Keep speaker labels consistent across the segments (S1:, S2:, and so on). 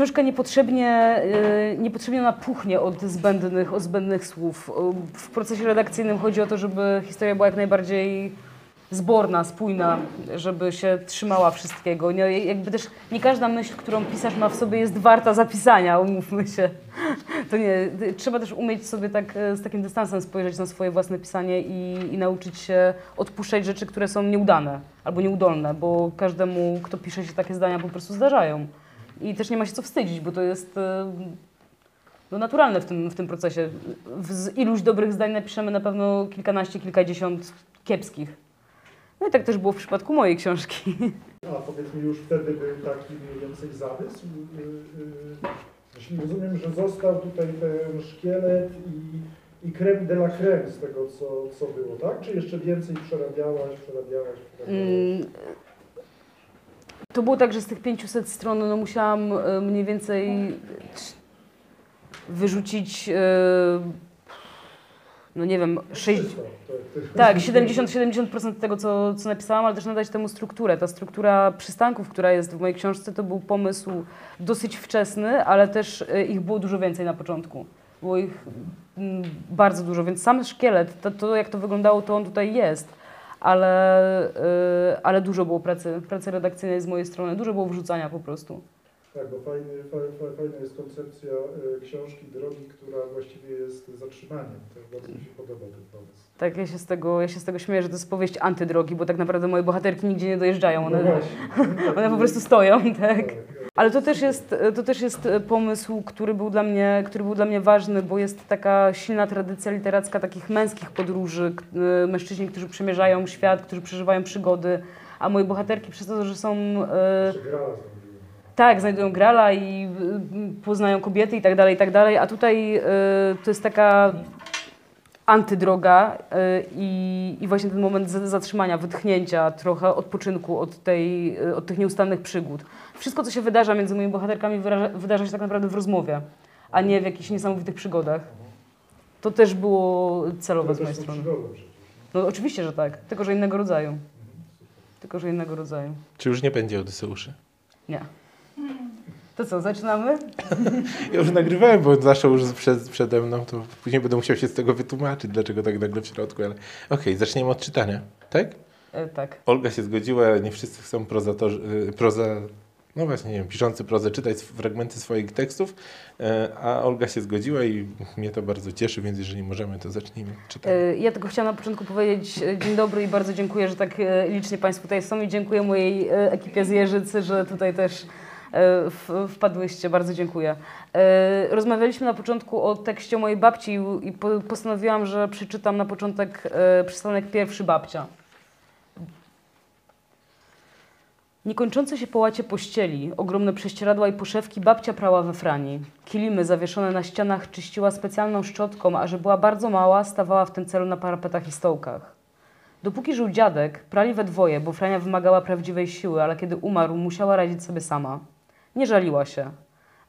S1: książka niepotrzebnie, y, niepotrzebnie napuchnie od zbędnych, od zbędnych słów. Y, W procesie redakcyjnym chodzi o to, żeby historia była jak najbardziej zborna, spójna, żeby się trzymała wszystkiego. Nie, jakby też nie każda myśl, którą pisarz ma w sobie jest warta zapisania, umówmy się. To nie, trzeba też umieć sobie tak e, z takim dystansem spojrzeć na swoje własne pisanie i, i nauczyć się odpuszczać rzeczy, które są nieudane albo nieudolne, bo każdemu, kto pisze się takie zdania, po prostu zdarzają. I też nie ma się co wstydzić, bo to jest e, no, naturalne w tym, w tym procesie. Z iluś dobrych zdań napiszemy na pewno kilkanaście, kilkadziesiąt kiepskich. No i tak też było w przypadku mojej książki.
S2: A powiedz mi, już wtedy był taki mniej więcej zamysł? Yy, yy, Jeśli rozumiem, że został tutaj ten szkielet i, i creme de la creme z tego, co, co było, tak? Czy jeszcze więcej przerabiałaś, przerabiałaś, przerabiałaś?
S1: Mm, To było tak, że z tych 500 stron no, musiałam e, mniej więcej wyrzucić, e, no nie wiem, 6,
S2: Czysto, to- to-
S1: tak, 70-70% tego, co, co napisałam, ale też nadać temu strukturę. Ta struktura przystanków, która jest w mojej książce, to był pomysł dosyć wczesny, ale też e, ich było dużo więcej na początku. Było ich mm, bardzo dużo, więc sam szkielet, to, to jak to wyglądało, to on tutaj jest. Ale, e, ale dużo było pracy, pracy redakcyjnej z mojej strony, dużo było wrzucania po prostu.
S2: Tak, bo fajny, faj, faj, fajna jest koncepcja y, książki Drogi, która właściwie jest zatrzymaniem. To bardzo mi się podoba ten pomysł.
S1: Tak, ja się, z tego, ja się z tego śmieję, że to jest powieść antydrogi, bo tak naprawdę moje bohaterki nigdzie nie dojeżdżają, one,
S2: No
S1: one po prostu stoją, tak.
S2: Tak,
S1: Ale to też, jest, to też jest pomysł, który był, dla mnie, który był dla mnie ważny, bo jest taka silna tradycja literacka takich męskich podróży, y, mężczyźni, którzy przemierzają świat, którzy przeżywają przygody, a moje bohaterki przez to, że są...
S2: zrobiła.
S1: tak, znajdują grala i poznają kobiety i tak dalej, i tak dalej, a tutaj to jest taka antydroga i, i właśnie ten moment zatrzymania, wytchnięcia, trochę odpoczynku od, tej, od tych nieustannych przygód. Wszystko, co się wydarza między moimi bohaterkami, wyraża, wydarza się tak naprawdę w rozmowie, a nie w jakichś niesamowitych przygodach. To też było celowe z
S2: To
S1: mojej strony. No oczywiście, że tak, tylko że innego rodzaju. Tylko, że innego rodzaju.
S3: Czy już nie będzie Odyseuszy?
S1: Nie. To co, zaczynamy?
S3: Ja już nagrywałem, bo zawsze już przed, przede mną, to później będę musiał się z tego wytłumaczyć, dlaczego tak nagle w środku, ale okej, zaczniemy od czytania, tak?
S1: E, tak.
S3: Olga się zgodziła, ale nie wszyscy chcą prozatorzy, proza, no właśnie, nie wiem, piszący prozę czytać fragmenty swoich tekstów, e, a Olga się zgodziła i mnie to bardzo cieszy, więc jeżeli możemy, to zacznijmy czytać.
S1: E, Ja tylko chciałam na początku powiedzieć e, dzień dobry i bardzo dziękuję, że tak licznie Państwo tutaj są i dziękuję mojej ekipie z Jeżycy, że tutaj też wpadłyście. Bardzo dziękuję. Rozmawialiśmy na początku o tekście mojej babci i- i po- postanowiłam, że przeczytam na początek przystanek pierwszy babcia. Niekończące się połacie pościeli, ogromne prześcieradła i poszewki babcia prała we frani. Kilimy zawieszone na ścianach czyściła specjalną szczotką, a że była bardzo mała, stawała w tym celu na parapetach i stołkach. Dopóki żył dziadek, prali we dwoje, bo Frania wymagała prawdziwej siły, ale kiedy umarł, musiała radzić sobie sama. Nie żaliła się.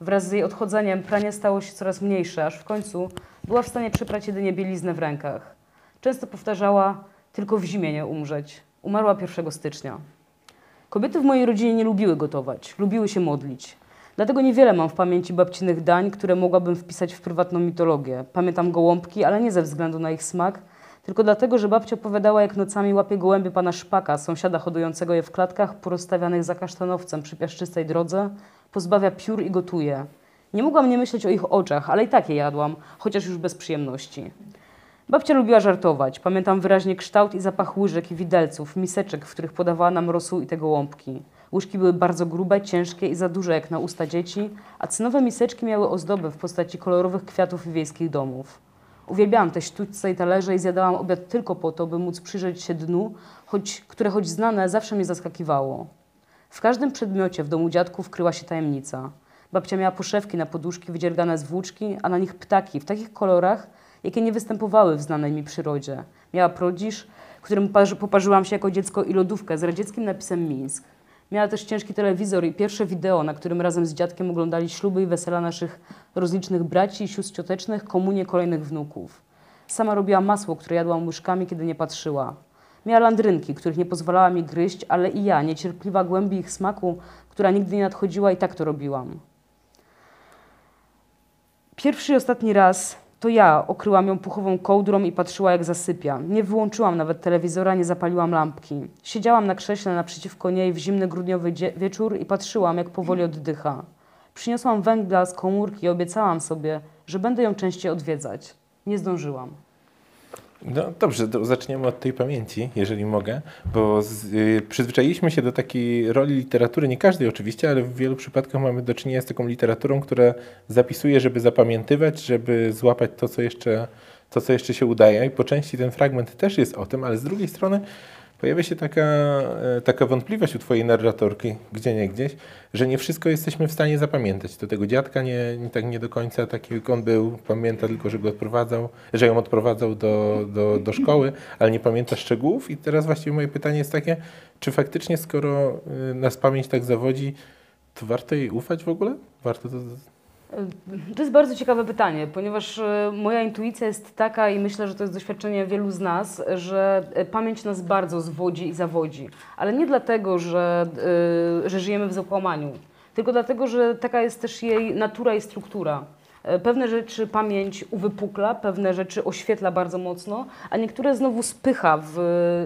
S1: Wraz z jej odchodzeniem pranie stało się coraz mniejsze, aż w końcu była w stanie przeprać jedynie bieliznę w rękach. Często powtarzała, tylko w zimie nie umrzeć. Umarła 1 stycznia. Kobiety w mojej rodzinie nie lubiły gotować, lubiły się modlić. Dlatego niewiele mam w pamięci babcinych dań, które mogłabym wpisać w prywatną mitologię. Pamiętam gołąbki, ale nie ze względu na ich smak, tylko dlatego, że babcia opowiadała, jak nocami łapie gołębie pana Szpaka, sąsiada hodującego je w klatkach porozstawianych za kasztanowcem przy piaszczystej drodze, pozbawia piór i gotuje. Nie mogłam nie myśleć o ich oczach, ale i tak je jadłam, chociaż już bez przyjemności. Babcia lubiła żartować. Pamiętam wyraźnie kształt i zapach łyżek i widelców, miseczek, w których podawała nam rosół i te gołąbki. Łyżki były bardzo grube, ciężkie i za duże jak na usta dzieci, a cynowe miseczki miały ozdoby w postaci kolorowych kwiatów i wiejskich domów. Uwielbiałam te sztućce i talerze i zjadałam obiad tylko po to, by móc przyjrzeć się dnu, choć, które choć znane zawsze mnie zaskakiwało. W każdym przedmiocie w domu dziadków kryła się tajemnica. Babcia miała poszewki na poduszki wydziergane z włóczki, a na nich ptaki w takich kolorach, jakie nie występowały w znanej mi przyrodzie. Miała prodzisz, którym parzy- poparzyłam się jako dziecko i lodówkę z radzieckim napisem Mińsk. Miała też ciężki telewizor i pierwsze wideo, na którym razem z dziadkiem oglądali śluby i wesela naszych rozlicznych braci i sióstr ciotecznych, komunie kolejnych wnuków. Sama robiła masło, które jadłam łyżkami, kiedy nie patrzyła. Miała landrynki, których nie pozwalała mi gryźć, ale i ja, niecierpliwa głębi ich smaku, która nigdy nie nadchodziła, i tak to robiłam. Pierwszy i ostatni raz to ja okryłam ją puchową kołdrą i patrzyła jak zasypia. Nie wyłączyłam nawet telewizora, nie zapaliłam lampki. Siedziałam na krześle naprzeciwko niej w zimny grudniowy wieczór i patrzyłam jak powoli oddycha. Przyniosłam węgla z komórki i obiecałam sobie, że będę ją częściej odwiedzać. Nie zdążyłam.
S3: No dobrze, to zaczniemy od tej pamięci, jeżeli mogę, bo z, y, przyzwyczailiśmy się do takiej roli literatury, nie każdej oczywiście, ale w wielu przypadkach mamy do czynienia z taką literaturą, która zapisuje, żeby zapamiętywać, żeby złapać to, co jeszcze, to, co jeszcze się udaje. I po części ten fragment też jest o tym, ale z drugiej strony pojawia się taka, e, taka wątpliwość u twojej narratorki, gdzie nie gdzieś, że nie wszystko jesteśmy w stanie zapamiętać. To tego dziadka nie, nie tak nie do końca taki jak on był, pamięta tylko, że go odprowadzał, że ją odprowadzał do, do, do szkoły, ale nie pamięta szczegółów. I teraz właściwie moje pytanie jest takie, czy faktycznie skoro y, nas pamięć tak zawodzi, to warto jej ufać w ogóle? Warto to...
S1: To jest bardzo ciekawe pytanie, ponieważ e, moja intuicja jest taka i myślę, że to jest doświadczenie wielu z nas, że e, pamięć nas bardzo zwodzi i zawodzi. Ale nie dlatego, że, e, że żyjemy w zakłamaniu, tylko dlatego, że taka jest też jej natura i struktura. E, Pewne rzeczy pamięć uwypukla, pewne rzeczy oświetla bardzo mocno, a niektóre znowu spycha w,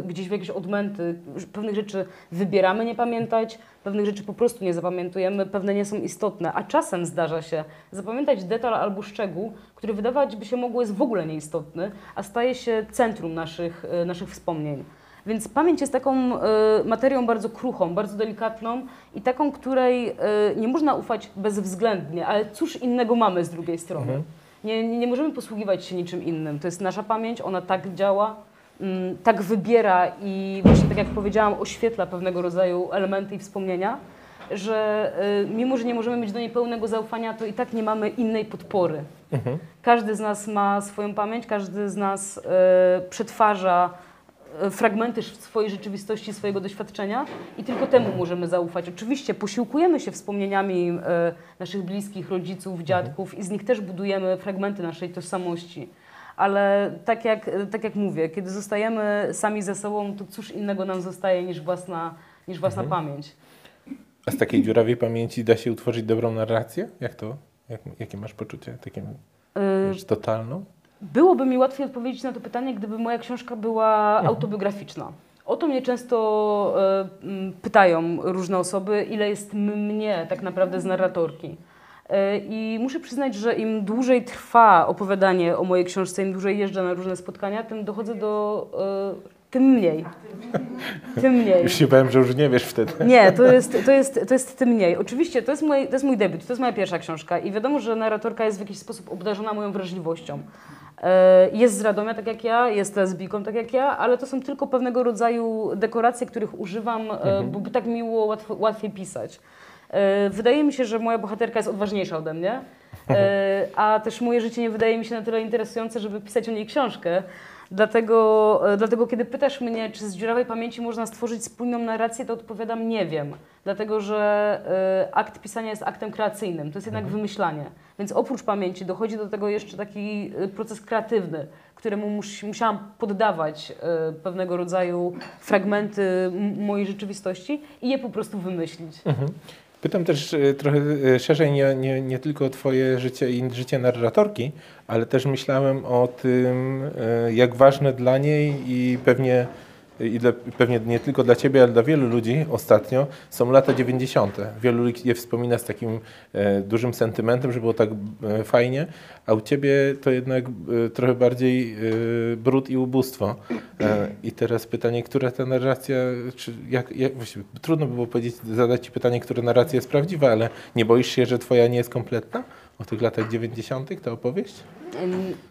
S1: gdzieś w jakieś odmęty. Pewnych rzeczy wybieramy nie pamiętać, pewnych rzeczy po prostu nie zapamiętujemy, pewne nie są istotne. A czasem zdarza się zapamiętać detal albo szczegół, który wydawać by się mogło jest w ogóle nieistotny, a staje się centrum naszych, e, naszych wspomnień. Więc pamięć jest taką e, materią bardzo kruchą, bardzo delikatną i taką, której e, nie można ufać bezwzględnie, ale cóż innego mamy z drugiej strony.
S3: Mhm.
S1: Nie, nie, możemy posługiwać się niczym innym. To jest nasza pamięć, ona tak działa, mm, tak wybiera i właśnie tak jak powiedziałam, oświetla pewnego rodzaju elementy i wspomnienia, że e, mimo, że nie możemy mieć do niej pełnego zaufania, to i tak nie mamy innej podpory.
S3: Mhm.
S1: Każdy z nas ma swoją pamięć, każdy z nas e, przetwarza fragmenty sz- swojej rzeczywistości, swojego doświadczenia i tylko temu możemy zaufać. Oczywiście posiłkujemy się wspomnieniami e, naszych bliskich, rodziców, dziadków i z nich też budujemy fragmenty naszej tożsamości. Ale tak jak, tak jak mówię, kiedy zostajemy sami ze sobą, to cóż innego nam zostaje niż własna, niż własna pamięć.
S3: A z takiej dziurawej pamięci da się utworzyć dobrą narrację? Jak to? Jak, jakie masz poczucie?
S1: E,
S3: wiesz, totalną?
S1: Byłoby mi łatwiej odpowiedzieć na to pytanie, gdyby moja książka była autobiograficzna. O to mnie często e, pytają różne osoby, ile jest mnie tak naprawdę z narratorki. E, I muszę przyznać, że im dłużej trwa opowiadanie o mojej książce, im dłużej jeżdżę na różne spotkania, tym dochodzę do. E, tym mniej. Tym mniej.
S3: Już się bałem, że już nie wiesz wtedy.
S1: Nie, to jest, to jest, to jest tym mniej. Oczywiście, to jest, mój, to jest mój debiut, to jest moja pierwsza książka i wiadomo, że narratorka jest w jakiś sposób obdarzona moją wrażliwością. E, Jest z Radomia, tak jak ja, jest lesbijką, tak jak ja, ale to są tylko pewnego rodzaju dekoracje, których używam, e, bo by tak miło łatwo, łatwiej pisać. E, Wydaje mi się, że moja bohaterka jest odważniejsza ode mnie, a też moje życie nie wydaje mi się na tyle interesujące, żeby pisać o niej książkę. Dlatego, e, dlatego kiedy pytasz mnie, czy z dziurawej pamięci można stworzyć spójną narrację, to odpowiadam nie wiem. Dlatego, że e, akt pisania jest aktem kreacyjnym, to jest jednak wymyślanie. Więc oprócz pamięci dochodzi do tego jeszcze taki e, proces kreatywny, któremu mus, musiałam poddawać e, pewnego rodzaju fragmenty mojej rzeczywistości i je po prostu wymyślić.
S3: Mhm. Pytam też e, trochę e, szerzej nie, nie, nie tylko o Twoje życie i życie narratorki, ale też myślałem o tym, e, jak ważne dla niej i pewnie, i dla, pewnie nie tylko dla Ciebie, ale dla wielu ludzi ostatnio są lata 90. Wielu ludzi je wspomina z takim e, dużym sentymentem, że było tak e, fajnie, a u Ciebie to jednak e, trochę bardziej e, brud i ubóstwo. E, I teraz pytanie, która ta narracja, czy jak, jak właściwie, trudno by było powiedzieć, zadać Ci pytanie, która narracja jest prawdziwa, ale nie boisz się, że Twoja nie jest kompletna? O tych latach 90. ta opowieść?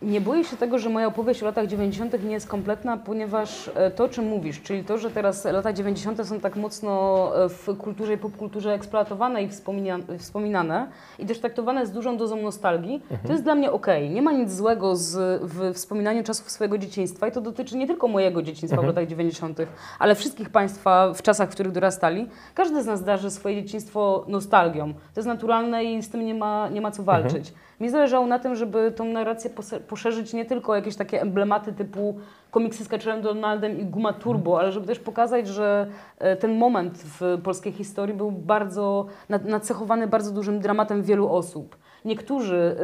S1: Nie boję się tego, że moja opowieść o latach 90. nie jest kompletna, ponieważ e, to, o czym mówisz, czyli to, że teraz lata 90. są tak mocno e, w kulturze i popkulturze eksploatowane i wspomina, wspominane i też traktowane z dużą dozą nostalgii, to jest dla mnie okej. Nie ma nic złego z, w wspominaniu czasów swojego dzieciństwa i to dotyczy nie tylko mojego dzieciństwa w latach 90., ale wszystkich Państwa w czasach, w których dorastali. Każdy z nas darzy swoje dzieciństwo nostalgią. To jest naturalne i z tym nie ma, nie ma co walczyć. Mi zależało na tym, żeby tą narrację poszerzyć nie tylko o jakieś takie emblematy typu komiksy z Kaczerem Donaldem i Guma Turbo, ale żeby też pokazać, że e, ten moment w polskiej historii był bardzo na- nacechowany bardzo dużym dramatem wielu osób. niektórzy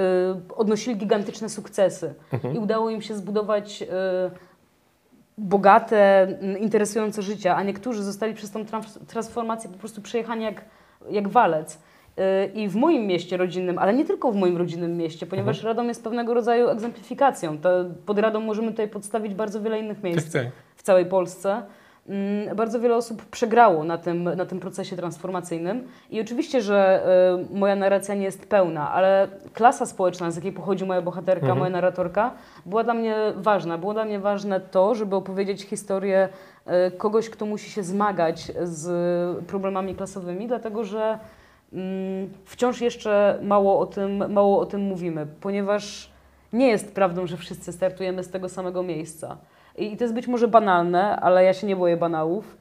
S1: y, odnosili gigantyczne sukcesy i udało im się zbudować y, bogate, interesujące życie, a niektórzy zostali przez tą trans- transformację po prostu przejechani jak, jak walec. Y, I w moim mieście rodzinnym, ale nie tylko w moim rodzinnym mieście, ponieważ Radom jest pewnego rodzaju egzemplifikacją. To pod Radom możemy tutaj podstawić bardzo wiele innych miejsc
S3: Tak, tak.
S1: w całej Polsce. Mm, Bardzo wiele osób przegrało na tym, na tym procesie transformacyjnym i oczywiście, że y, moja narracja nie jest pełna, ale klasa społeczna, z jakiej pochodzi moja bohaterka,
S3: Mhm.
S1: moja narratorka, była dla mnie ważna. Było dla mnie ważne to, żeby opowiedzieć historię y, kogoś, kto musi się zmagać z problemami klasowymi, dlatego że wciąż jeszcze mało o, tym, mało o tym mówimy, ponieważ nie jest prawdą, że wszyscy startujemy z tego samego miejsca. I to jest być może banalne, ale ja się nie boję banałów.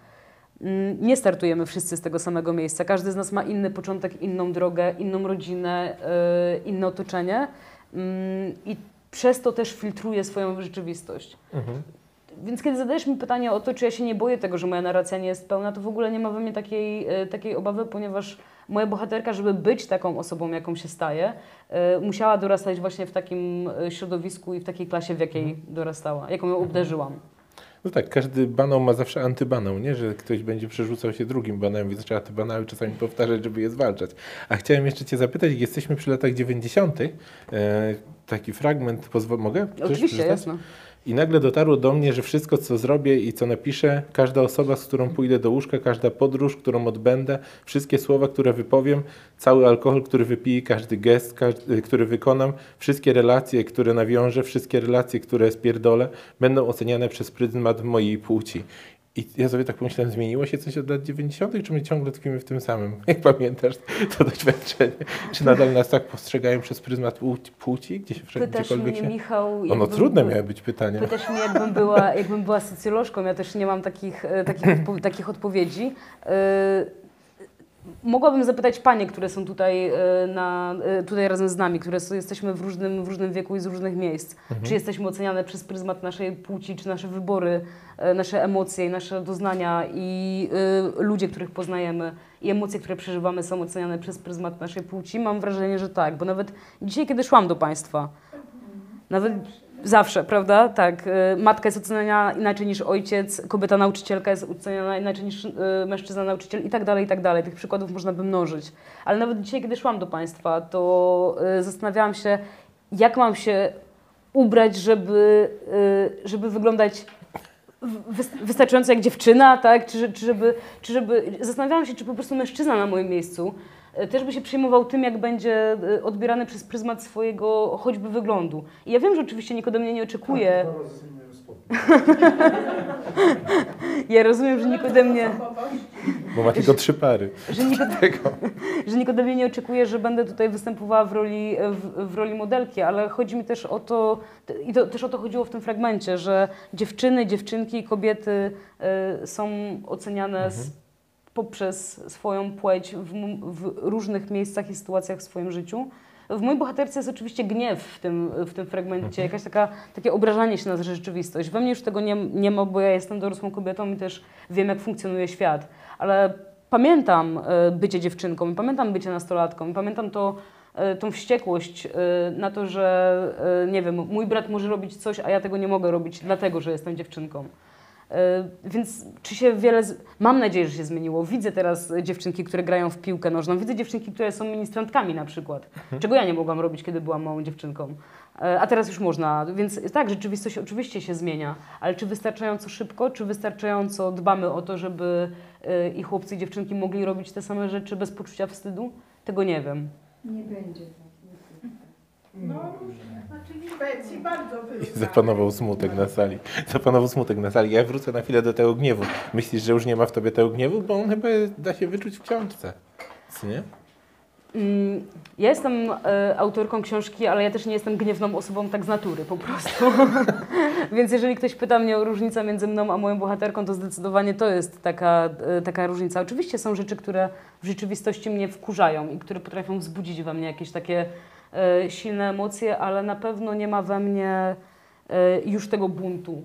S1: Mm, Nie startujemy wszyscy z tego samego miejsca. Każdy z nas ma inny początek, inną drogę, inną rodzinę, yy, inne otoczenie Mm, i przez to też filtruje swoją rzeczywistość.
S3: Mhm.
S1: Więc kiedy zadajesz mi pytanie o to, czy ja się nie boję tego, że moja narracja nie jest pełna, to w ogóle nie ma we mnie takiej, e, takiej obawy, ponieważ moja bohaterka, żeby być taką osobą, jaką się staje, e, musiała dorastać właśnie w takim e, środowisku i w takiej klasie, w jakiej dorastała, jaką ją obdarzyłam.
S3: No tak, każdy banał ma zawsze antybanał, nie? Że ktoś będzie przerzucał się drugim banałem, więc trzeba te banały czasami powtarzać, żeby je zwalczać. A chciałem jeszcze Cię zapytać, jesteśmy przy latach 90., e, taki fragment, pozwól, mogę?
S1: Oczywiście, jasno.
S3: I nagle dotarło do mnie, że wszystko, co zrobię i co napiszę, każda osoba, z którą pójdę do łóżka, każda podróż, którą odbędę, wszystkie słowa, które wypowiem, cały alkohol, który wypiję, każdy gest, każdy, który wykonam, wszystkie relacje, które nawiążę, wszystkie relacje, które spierdolę, będą oceniane przez pryzmat mojej płci. I ja sobie tak pomyślałem, zmieniło się coś od lat 90., czy my ciągle tkwimy w tym samym? Jak pamiętasz to doświadczenie? Czy nadal nas tak postrzegają przez pryzmat płci, gdzie się
S1: Pytasz
S3: gdziekolwiek
S1: mnie,
S3: się...
S1: Michał...
S3: Ono trudne miały być pytania.
S1: Pytasz mnie, jakbym była, jakbym była socjolożką, ja też nie mam takich, e, takich, odpo- takich odpowiedzi. E, Mogłabym zapytać panie, które są tutaj, e, na, e, tutaj razem z nami, które są, jesteśmy w różnym, w różnym wieku i z różnych miejsc. Czy jesteśmy oceniane przez pryzmat naszej płci, czy nasze wybory, e, nasze emocje i nasze doznania i e, ludzie, których poznajemy i emocje, które przeżywamy są oceniane przez pryzmat naszej płci? Mam wrażenie, że tak, bo nawet dzisiaj, kiedy szłam do państwa, nawet zawsze, prawda? Tak. y, Matka jest oceniana inaczej niż ojciec, kobieta nauczycielka jest oceniana inaczej niż y, mężczyzna nauczyciel i tak dalej, i tak dalej. Tych przykładów można by mnożyć. Ale nawet dzisiaj, kiedy szłam do państwa, to y, zastanawiałam się, jak mam się ubrać, żeby, żeby wyglądać wystarczająco jak dziewczyna, tak? Czy, czy, żeby, czy żeby... Zastanawiałam się, czy po prostu mężczyzna na moim miejscu też by się przejmował tym, jak będzie e, odbierany przez pryzmat swojego choćby wyglądu. I ja wiem, że oczywiście nikt ode mnie nie oczekuje.
S2: Spodnie.
S1: Ja rozumiem, że nikt ode mnie,
S3: Bo ma tylko trzy pary.
S1: że nikt, że nikt ode mnie nie oczekuje, że będę tutaj występowała w roli, w, w roli modelki, ale chodzi mi też o to, i to, też o to chodziło w tym fragmencie, że dziewczyny, dziewczynki i kobiety e, są oceniane z, poprzez swoją płeć w, w różnych miejscach i sytuacjach w swoim życiu. W mojej bohaterce jest oczywiście gniew w tym, w tym fragmencie, jakaś taka, takie obrażanie się na rzeczywistość. We mnie już tego nie, nie ma, bo ja jestem dorosłą kobietą i też wiem, jak funkcjonuje świat. Ale pamiętam e, bycie dziewczynką, pamiętam bycie nastolatką, pamiętam to, e, tą wściekłość e, na to, że nie wiem, mój brat może robić coś, a ja tego nie mogę robić, dlatego, że jestem dziewczynką. E, Więc czy się wiele. Z... Mam nadzieję, że się zmieniło. Widzę teraz dziewczynki, które grają w piłkę nożną. Widzę dziewczynki, które są ministrantkami na przykład. Czego ja nie mogłam robić, kiedy byłam małą dziewczynką. E, A teraz już można. Więc tak, rzeczywistość oczywiście się zmienia, ale czy wystarczająco szybko, czy wystarczająco dbamy o to, żeby e, i chłopcy, i dziewczynki mogli robić te same rzeczy bez poczucia wstydu? Tego nie wiem.
S4: Nie będzie tak.
S2: No,
S5: Znaczy Szwecji bardzo
S3: I
S5: wyrównane.
S3: zapanował smutek na sali. Zapanował smutek na sali. Ja wrócę na chwilę do tego gniewu. Myślisz, że już nie ma w tobie tego gniewu? Bo on chyba da się wyczuć w książce. Co nie?
S1: Mm, Ja jestem e, autorką książki, ale ja też nie jestem gniewną osobą tak z natury po prostu. Więc jeżeli ktoś pyta mnie o różnicę między mną a moją bohaterką, to zdecydowanie to jest taka, e, taka różnica. Oczywiście są rzeczy, które w rzeczywistości mnie wkurzają i które potrafią wzbudzić we mnie jakieś takie silne emocje, ale na pewno nie ma we mnie e, już tego buntu.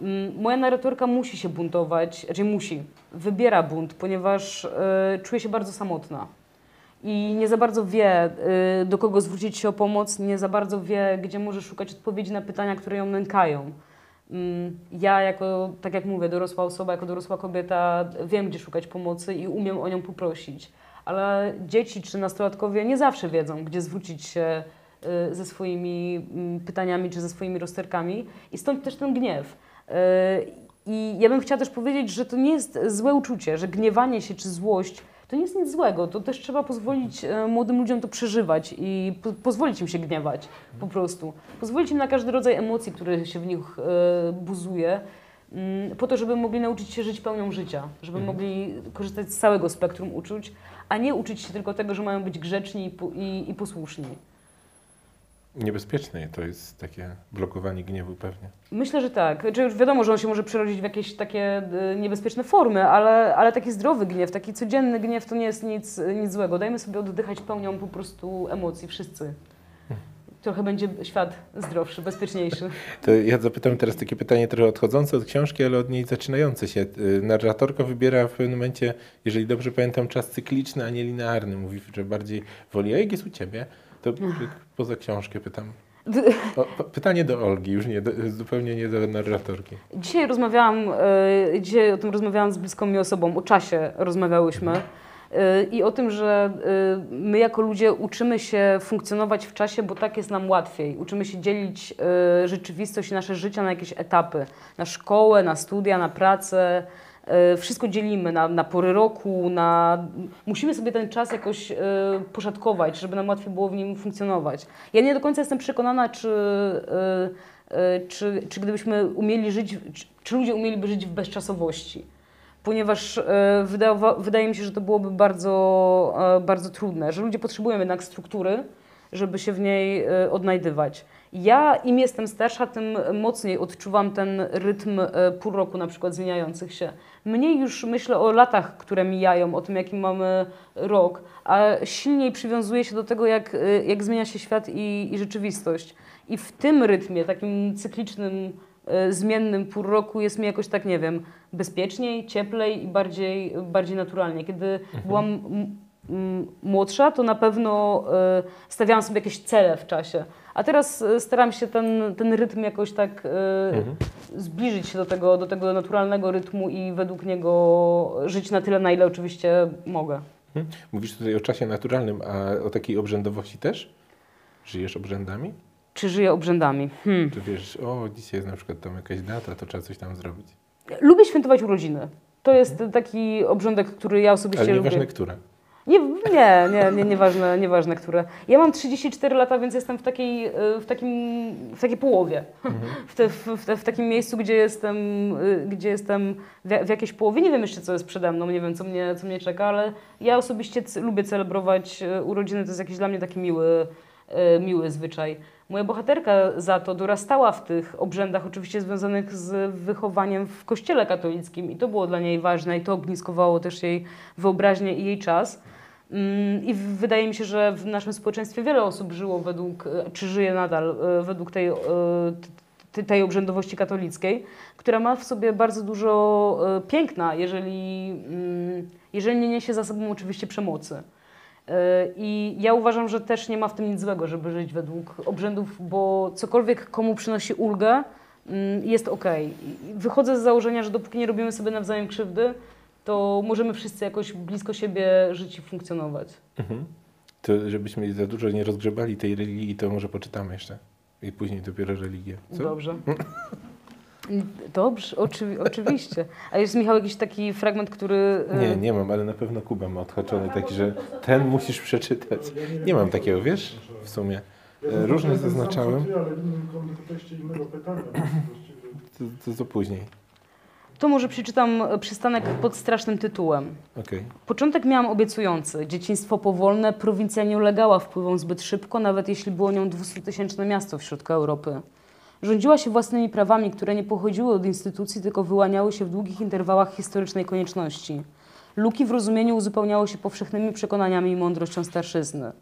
S1: Mm, Moja narratorka musi się buntować, raczej musi, wybiera bunt, ponieważ e, czuje się bardzo samotna. i nie za bardzo wie, do kogo zwrócić się o pomoc, nie za bardzo wie, gdzie może szukać odpowiedzi na pytania, które ją nękają. Mm, Ja jako, tak jak mówię, dorosła osoba, jako dorosła kobieta wiem, gdzie szukać pomocy i umiem o nią poprosić. Ale dzieci czy nastolatkowie nie zawsze wiedzą, gdzie zwrócić się y, ze swoimi mm, pytaniami czy ze swoimi rozterkami i stąd też ten gniew. Y, I ja bym chciała też powiedzieć, że to nie jest złe uczucie, że gniewanie się czy złość to nie jest nic złego. To też trzeba pozwolić e, młodym ludziom to przeżywać i po, pozwolić im się gniewać po prostu. Pozwolić im na każdy rodzaj emocji, który się w nich e, buzuje, mm, po to, żeby mogli nauczyć się żyć pełnią życia, żeby mogli korzystać z całego spektrum uczuć, a nie uczyć się tylko tego, że mają być grzeczni i, pu- i, i posłuszni.
S3: Niebezpieczne to jest takie blokowanie gniewu pewnie.
S1: Myślę, że tak. Znaczy, już wiadomo, że on się może przerodzić w jakieś takie y, niebezpieczne formy, ale, ale taki zdrowy gniew, taki codzienny gniew to nie jest nic, nic złego. Dajmy sobie oddychać pełnią po prostu emocji, wszyscy. Trochę będzie świat zdrowszy, bezpieczniejszy.
S3: To ja zapytam teraz takie pytanie trochę odchodzące od książki, ale od niej zaczynające się. Y, Narratorka wybiera w pewnym momencie, jeżeli dobrze pamiętam, czas cykliczny, a nie linearny. Mówi, że bardziej woli. A jak jest u ciebie? To poza książkę pytam. O, pytanie do Olgi, już nie, do, zupełnie nie do narratorki.
S1: Dzisiaj rozmawiałam, e, dzisiaj o tym rozmawiałam z bliską mi osobą, o czasie rozmawiałyśmy i o tym, że e, my jako ludzie uczymy się funkcjonować w czasie, bo tak jest nam łatwiej. Uczymy się dzielić e, rzeczywistość i nasze życia na jakieś etapy, na szkołę, na studia, na pracę. E, Wszystko dzielimy na, na pory roku, na... musimy sobie ten czas jakoś poszatkować, żeby nam łatwiej było w nim funkcjonować. Ja nie do końca jestem przekonana, czy, czy, czy gdybyśmy umieli żyć, czy ludzie umieliby żyć w bezczasowości. Ponieważ e, wydaje mi się, że to byłoby bardzo, e, bardzo trudne, że ludzie potrzebują jednak struktury, żeby się w niej e, odnajdywać. Ja im jestem starsza, tym mocniej odczuwam ten rytm pół roku na przykład zmieniających się. Mniej już myślę o latach, które mijają, o tym jaki mamy rok, a silniej przywiązuję się do tego, jak, jak zmienia się świat i, i rzeczywistość. I w tym rytmie, takim cyklicznym, zmiennym pół roku jest mi jakoś tak, nie wiem, bezpieczniej, cieplej i bardziej, bardziej naturalnie. Kiedy byłam m- m- młodsza, to na pewno e, stawiałam sobie jakieś cele w czasie. A teraz e, staram się ten, ten rytm jakoś tak
S3: Mhm.
S1: zbliżyć się do tego, do tego naturalnego rytmu i według niego żyć na tyle, na ile oczywiście mogę.
S3: Mhm. Mówisz tutaj o czasie naturalnym, a o takiej obrzędowości też? Żyjesz obrzędami?
S1: Czy żyję obrzędami? Hmm.
S3: Czy wiesz, o dzisiaj jest na przykład tam jakaś data, to trzeba coś tam zrobić.
S1: Lubię świętować urodziny. To jest taki obrządek, który ja osobiście
S3: Ale
S1: lubię.
S3: nieważne które.
S1: Nie, nie, nie, nie nieważne, nieważne które. Ja mam 34 lata, więc jestem w takiej, y, w takim, w takiej połowie. W, te, w, w, te, w takim miejscu, gdzie jestem, y, gdzie jestem w, jakiejś połowie. Nie wiem jeszcze, co jest przede mną, nie wiem, co mnie, co mnie czeka, ale ja osobiście lubię celebrować y, urodziny. To jest jakiś dla mnie taki miły, miły zwyczaj. Moja bohaterka za to dorastała w tych obrzędach, oczywiście związanych z wychowaniem w kościele katolickim, i to było dla niej ważne, i to ogniskowało też jej wyobraźnię i jej czas. Mm, I wydaje mi się, że w naszym społeczeństwie wiele osób żyło według, e, czy żyje nadal e, według tej, e, tej obrzędowości katolickiej, która ma w sobie bardzo dużo e, piękna, jeżeli, mm, jeżeli nie niesie za sobą oczywiście przemocy. E, I ja uważam, że też nie ma w tym nic złego, żeby żyć według obrzędów, bo cokolwiek komu przynosi ulgę, mm, jest okej. I Wychodzę z założenia, że dopóki nie robimy sobie nawzajem krzywdy, to możemy wszyscy jakoś blisko siebie żyć i funkcjonować.
S3: Mhm. To żebyśmy za dużo nie rozgrzebali tej religii, to może poczytamy jeszcze. I później dopiero religię. Co?
S1: Dobrze. Dobrze, oczywi- oczywiście. A jest Michał jakiś taki fragment, który... e,
S3: Nie, nie mam, ale na pewno Kuba ma odhaczony taki, że ten musisz przeczytać. Nie mam takiego, wiesz, w sumie. E, różne zaznaczałem. To, to, to później.
S1: To może przeczytam przystanek pod strasznym tytułem.
S3: Okej.
S1: Początek miałam obiecujący. Dzieciństwo powolne, prowincja nie ulegała wpływom zbyt szybko, nawet jeśli było nią 200-tysięczne miasto w środku Europy. Rządziła się własnymi prawami, które nie pochodziły od instytucji, tylko wyłaniały się w długich interwałach historycznej konieczności. Luki w rozumieniu uzupełniały się powszechnymi przekonaniami i mądrością starszyzny.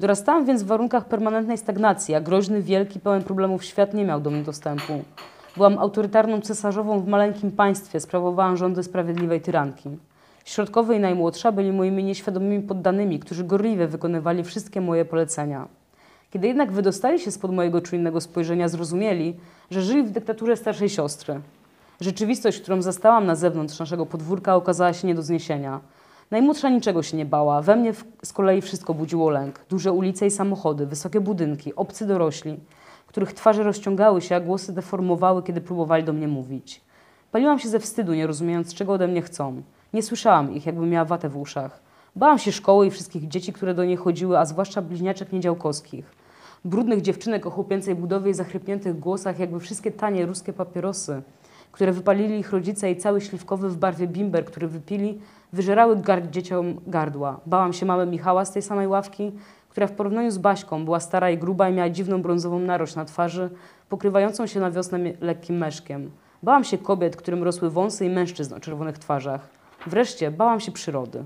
S1: Dorastałam więc w warunkach permanentnej stagnacji, a groźny, wielki, pełen problemów świat nie miał do mnie dostępu. Byłam autorytarną cesarzową w maleńkim państwie, sprawowałam rządy sprawiedliwej tyranki. Środkowy i najmłodsza byli moimi nieświadomymi poddanymi, którzy gorliwie wykonywali wszystkie moje polecenia. Kiedy jednak wydostali się spod mojego czujnego spojrzenia, zrozumieli, że żyli w dyktaturze starszej siostry. Rzeczywistość, którą zastałam na zewnątrz naszego podwórka, okazała się nie do zniesienia. Najmłodsza niczego się nie bała, we mnie z kolei wszystko budziło lęk. Duże ulice i samochody, wysokie budynki, obcy dorośli, których twarze rozciągały się, a głosy deformowały, kiedy próbowali do mnie mówić. Paliłam się ze wstydu, nie rozumiejąc, czego ode mnie chcą. Nie słyszałam ich, jakbym miała watę w uszach. Bałam się szkoły i wszystkich dzieci, które do niej chodziły, a zwłaszcza bliźniaczek niedziałkowskich. Brudnych dziewczynek o chłopięcej budowie i zachrypniętych głosach, jakby wszystkie tanie ruskie papierosy, które wypalili ich rodzice i cały śliwkowy w barwie bimber, który wypili, wyżerały gard dzieciom gardła. Bałam się mamy Michała z tej samej ławki, która w porównaniu z Baśką była stara i gruba i miała dziwną brązową narość na twarzy, pokrywającą się na wiosnę lekkim meszkiem. Bałam się kobiet, którym rosły wąsy i mężczyzn o czerwonych twarzach. Wreszcie bałam się przyrody.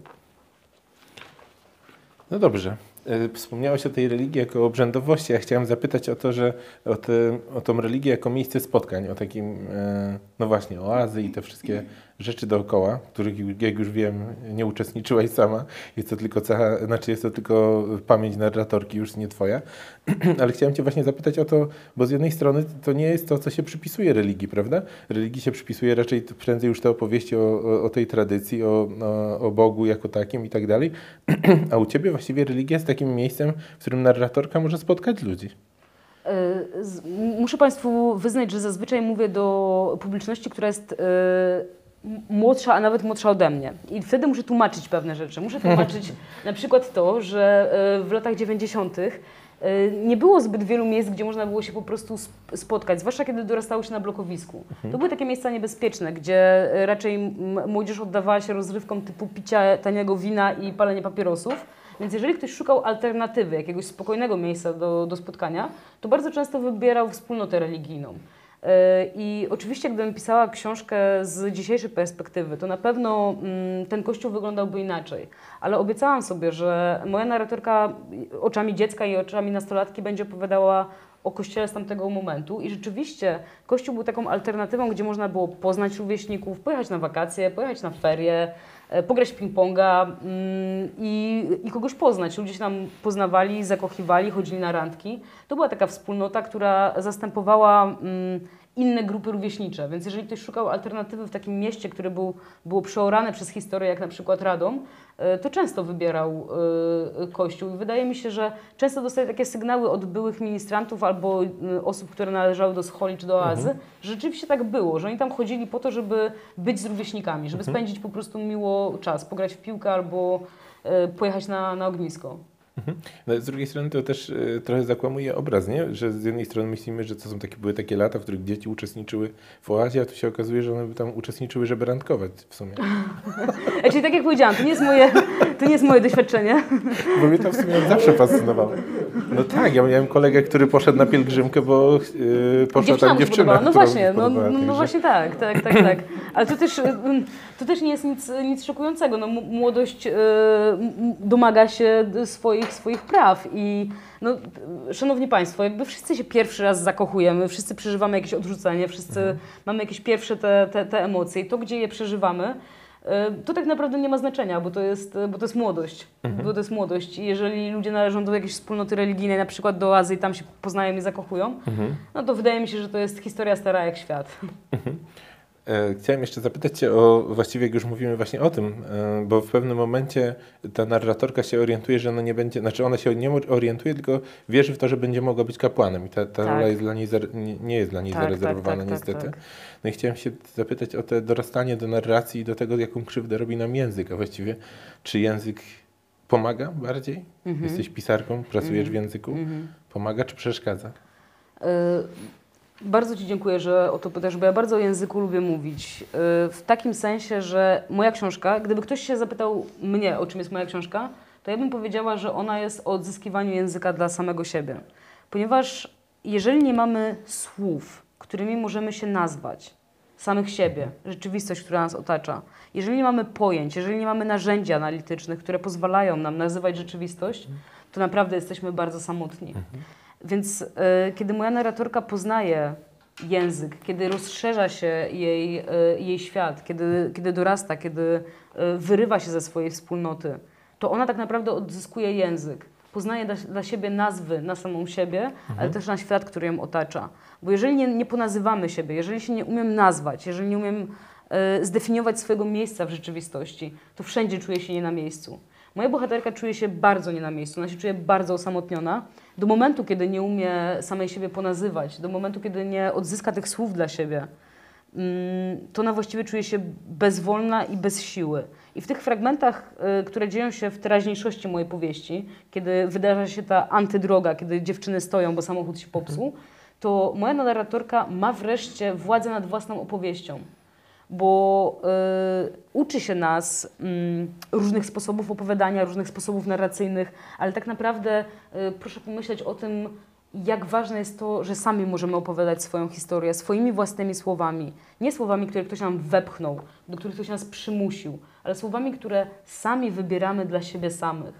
S3: No dobrze. E, Wspomniałeś o tej religii jako obrzędowości. Ja chciałem zapytać o to, że o, te, o tą religię jako miejsce spotkań, o takim, e, no właśnie, oazy i te wszystkie rzeczy dookoła, których, jak już wiem, nie uczestniczyłaś sama. Jest to tylko cecha, znaczy jest to tylko pamięć narratorki, już nie twoja. Ale chciałem cię właśnie zapytać o to, bo z jednej strony to nie jest to, co się przypisuje religii, prawda? Religii się przypisuje raczej prędzej już te opowieści o, o, o tej tradycji, o, o, o Bogu jako takim i tak dalej. A u ciebie właściwie religia jest takim miejscem, w którym narratorka może spotkać ludzi.
S1: M- Muszę Państwu wyznać, że zazwyczaj mówię do publiczności, która jest m- młodsza, a nawet młodsza ode mnie. I wtedy muszę tłumaczyć pewne rzeczy. Muszę tłumaczyć na przykład to, że y, w latach 90. y, nie było zbyt wielu miejsc, gdzie można było się po prostu sp- spotkać, zwłaszcza kiedy dorastało się na blokowisku. To były takie miejsca niebezpieczne, gdzie y, raczej młodzież oddawała się rozrywkom typu picia taniego wina i palenie papierosów. Więc jeżeli ktoś szukał alternatywy, jakiegoś spokojnego miejsca do, do spotkania, to bardzo często wybierał wspólnotę religijną. Yy, I oczywiście, gdybym pisała książkę z dzisiejszej perspektywy, to na pewno mm, ten kościół wyglądałby inaczej. Ale obiecałam sobie, że moja narratorka oczami dziecka i oczami nastolatki będzie opowiadała o kościele z tamtego momentu. I rzeczywiście kościół był taką alternatywą, gdzie można było poznać rówieśników, pojechać na wakacje, pojechać na ferie, pograć w ping-ponga mm, i, i kogoś poznać. Ludzie się tam poznawali, zakochiwali, chodzili na randki. To była taka wspólnota, która zastępowała mm, inne grupy rówieśnicze. Więc jeżeli ktoś szukał alternatywy w takim mieście, które był, było przeorane przez historię, jak na przykład Radom, e, to często wybierał e, Kościół. I wydaje mi się, że często dostaję takie sygnały od byłych ministrantów albo e, osób, które należały do scholi czy do oazy, że rzeczywiście tak było, że oni tam chodzili po to, żeby być z rówieśnikami, żeby spędzić po prostu miło czas, pograć w piłkę albo e, pojechać na, na ognisko.
S3: No, z drugiej strony to też e, trochę zakłamuje obraz, nie? Że z jednej strony myślimy, że to są takie, były takie lata, w których dzieci uczestniczyły w oazie, a tu się okazuje, że one by tam uczestniczyły, żeby randkować w sumie.
S1: Czyli tak jak powiedziałam, to nie jest moje, to nie jest moje doświadczenie.
S3: Bo mnie to w sumie zawsze fascynowało. No tak, ja miałem kolegę, który poszedł na pielgrzymkę, bo yy, poszła tam dziewczyna.
S1: No właśnie, no, no, właśnie tak, tak, tak, tak. Ale to też, mm, to też nie jest nic, nic szokującego. No, młodość y, m- domaga się swoich, swoich praw i no, szanowni Państwo, jakby wszyscy się pierwszy raz zakochujemy, wszyscy przeżywamy jakieś odrzucenie, wszyscy
S3: Mhm.
S1: mamy jakieś pierwsze te, te, te emocje i to, gdzie je przeżywamy, to tak naprawdę nie ma znaczenia, bo to jest, bo to jest młodość.
S3: Mhm.
S1: Bo to jest młodość. I jeżeli ludzie należą do jakiejś wspólnoty religijnej, na przykład do oazy i tam się poznają i zakochują,
S3: Mhm.
S1: no to wydaje mi się, że to jest historia stara jak świat.
S3: E, Chciałem jeszcze zapytać Cię o, właściwie jak już mówimy właśnie o tym, e, bo w pewnym momencie ta narratorka się orientuje, że ona nie będzie, znaczy ona się nie orientuje, tylko wierzy w to, że będzie mogła być kapłanem i ta, ta
S1: Tak.
S3: rola jest dla niej, nie- jest dla niej
S1: Tak,
S3: zarezerwowana
S1: tak, tak,
S3: niestety.
S1: tak,
S3: No i chciałem się zapytać o te dorastanie do narracji i do tego, jaką krzywdę robi nam język, a właściwie czy język pomaga bardziej?
S1: Mhm.
S3: Jesteś pisarką, pracujesz w języku,
S1: Mhm.
S3: pomaga czy przeszkadza?
S1: Y, Bardzo Ci dziękuję, że o to pytasz, bo ja bardzo o języku lubię mówić. Y, W takim sensie, że moja książka, gdyby ktoś się zapytał mnie, o czym jest moja książka, to ja bym powiedziała, że ona jest o odzyskiwaniu języka dla samego siebie. Ponieważ jeżeli nie mamy słów, którymi możemy się nazwać, samych siebie, rzeczywistość, która nas otacza, jeżeli nie mamy pojęć, jeżeli nie mamy narzędzi analitycznych, które pozwalają nam nazywać rzeczywistość, to naprawdę jesteśmy bardzo samotni. Więc e, kiedy moja narratorka poznaje język, kiedy rozszerza się jej, e, jej świat, kiedy, kiedy dorasta, kiedy e, wyrywa się ze swojej wspólnoty, to ona tak naprawdę odzyskuje język. Poznaje dla, dla siebie nazwy na samą siebie, ale też na świat, który ją otacza. Bo jeżeli nie, nie ponazywamy siebie, jeżeli się nie umiem nazwać, jeżeli nie umiem zdefiniować swojego miejsca w rzeczywistości, to wszędzie czuję się nie na miejscu. Moja bohaterka czuje się bardzo nie na miejscu, ona się czuje bardzo osamotniona. Do momentu, kiedy nie umie samej siebie ponazywać, do momentu, kiedy nie odzyska tych słów dla siebie, mm, to ona właściwie czuje się bezwolna i bez siły. I w tych fragmentach, y, które dzieją się w teraźniejszości mojej powieści, kiedy wydarza się ta antydroga, kiedy dziewczyny stoją, bo samochód się popsuł, to moja narratorka ma wreszcie władzę nad własną opowieścią bo y, uczy się nas mm, różnych sposobów opowiadania, różnych sposobów narracyjnych, ale tak naprawdę y, proszę pomyśleć o tym, jak ważne jest to, że sami możemy opowiadać swoją historię swoimi własnymi słowami. Nie słowami, które ktoś nam wepchnął, do których ktoś nas przymusił, ale słowami, które sami wybieramy dla siebie samych.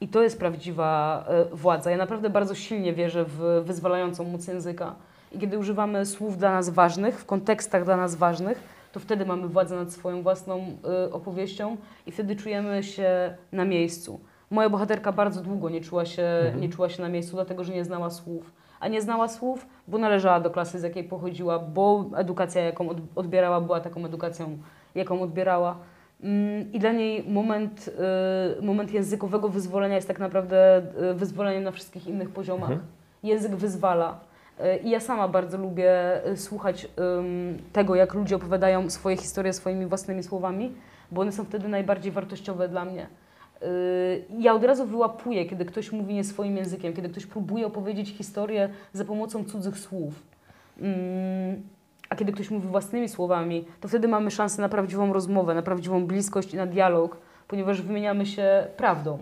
S1: I to jest prawdziwa y, władza. Ja naprawdę bardzo silnie wierzę w wyzwalającą moc języka. I kiedy używamy słów dla nas ważnych, w kontekstach dla nas ważnych, to wtedy mamy władzę nad swoją własną y, opowieścią i wtedy czujemy się na miejscu. Moja bohaterka bardzo długo nie czuła, się, nie czuła się na miejscu, dlatego że nie znała słów. A nie znała słów, bo należała do klasy, z jakiej pochodziła, bo edukacja, jaką od, odbierała, była taką edukacją, jaką odbierała. Mm, I dla niej moment, y, moment językowego wyzwolenia jest tak naprawdę y, wyzwoleniem na wszystkich innych poziomach. Język wyzwala. I ja sama bardzo lubię y, słuchać tego, jak ludzie opowiadają swoje historie swoimi własnymi słowami, bo one są wtedy najbardziej wartościowe dla mnie. Y, Ja od razu wyłapuję, kiedy ktoś mówi nie swoim językiem, kiedy ktoś próbuje opowiedzieć historię za pomocą cudzych słów. Ym, A kiedy ktoś mówi własnymi słowami, to wtedy mamy szansę na prawdziwą rozmowę, na prawdziwą bliskość i na dialog, ponieważ wymieniamy się prawdą.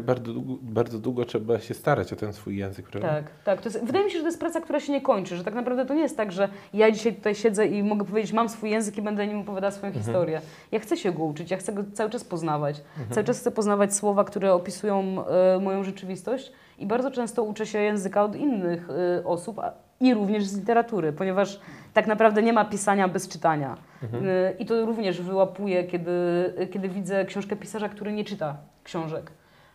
S3: Bardzo długo, bardzo długo trzeba się starać o ten swój język, prawda?
S1: Tak, tak. To jest, wydaje mi się, że to jest praca, która się nie kończy, że tak naprawdę to nie jest tak, że ja dzisiaj tutaj siedzę i mogę powiedzieć, mam swój język i będę nim opowiadała swoją historię. Ja chcę się go uczyć, ja chcę go cały czas poznawać. Cały czas chcę poznawać słowa, które opisują e, moją rzeczywistość i bardzo często uczę się języka od innych e, osób i również z literatury, ponieważ tak naprawdę nie ma pisania bez czytania. E, I to również wyłapuję, kiedy, kiedy widzę książkę pisarza, który nie czyta książek.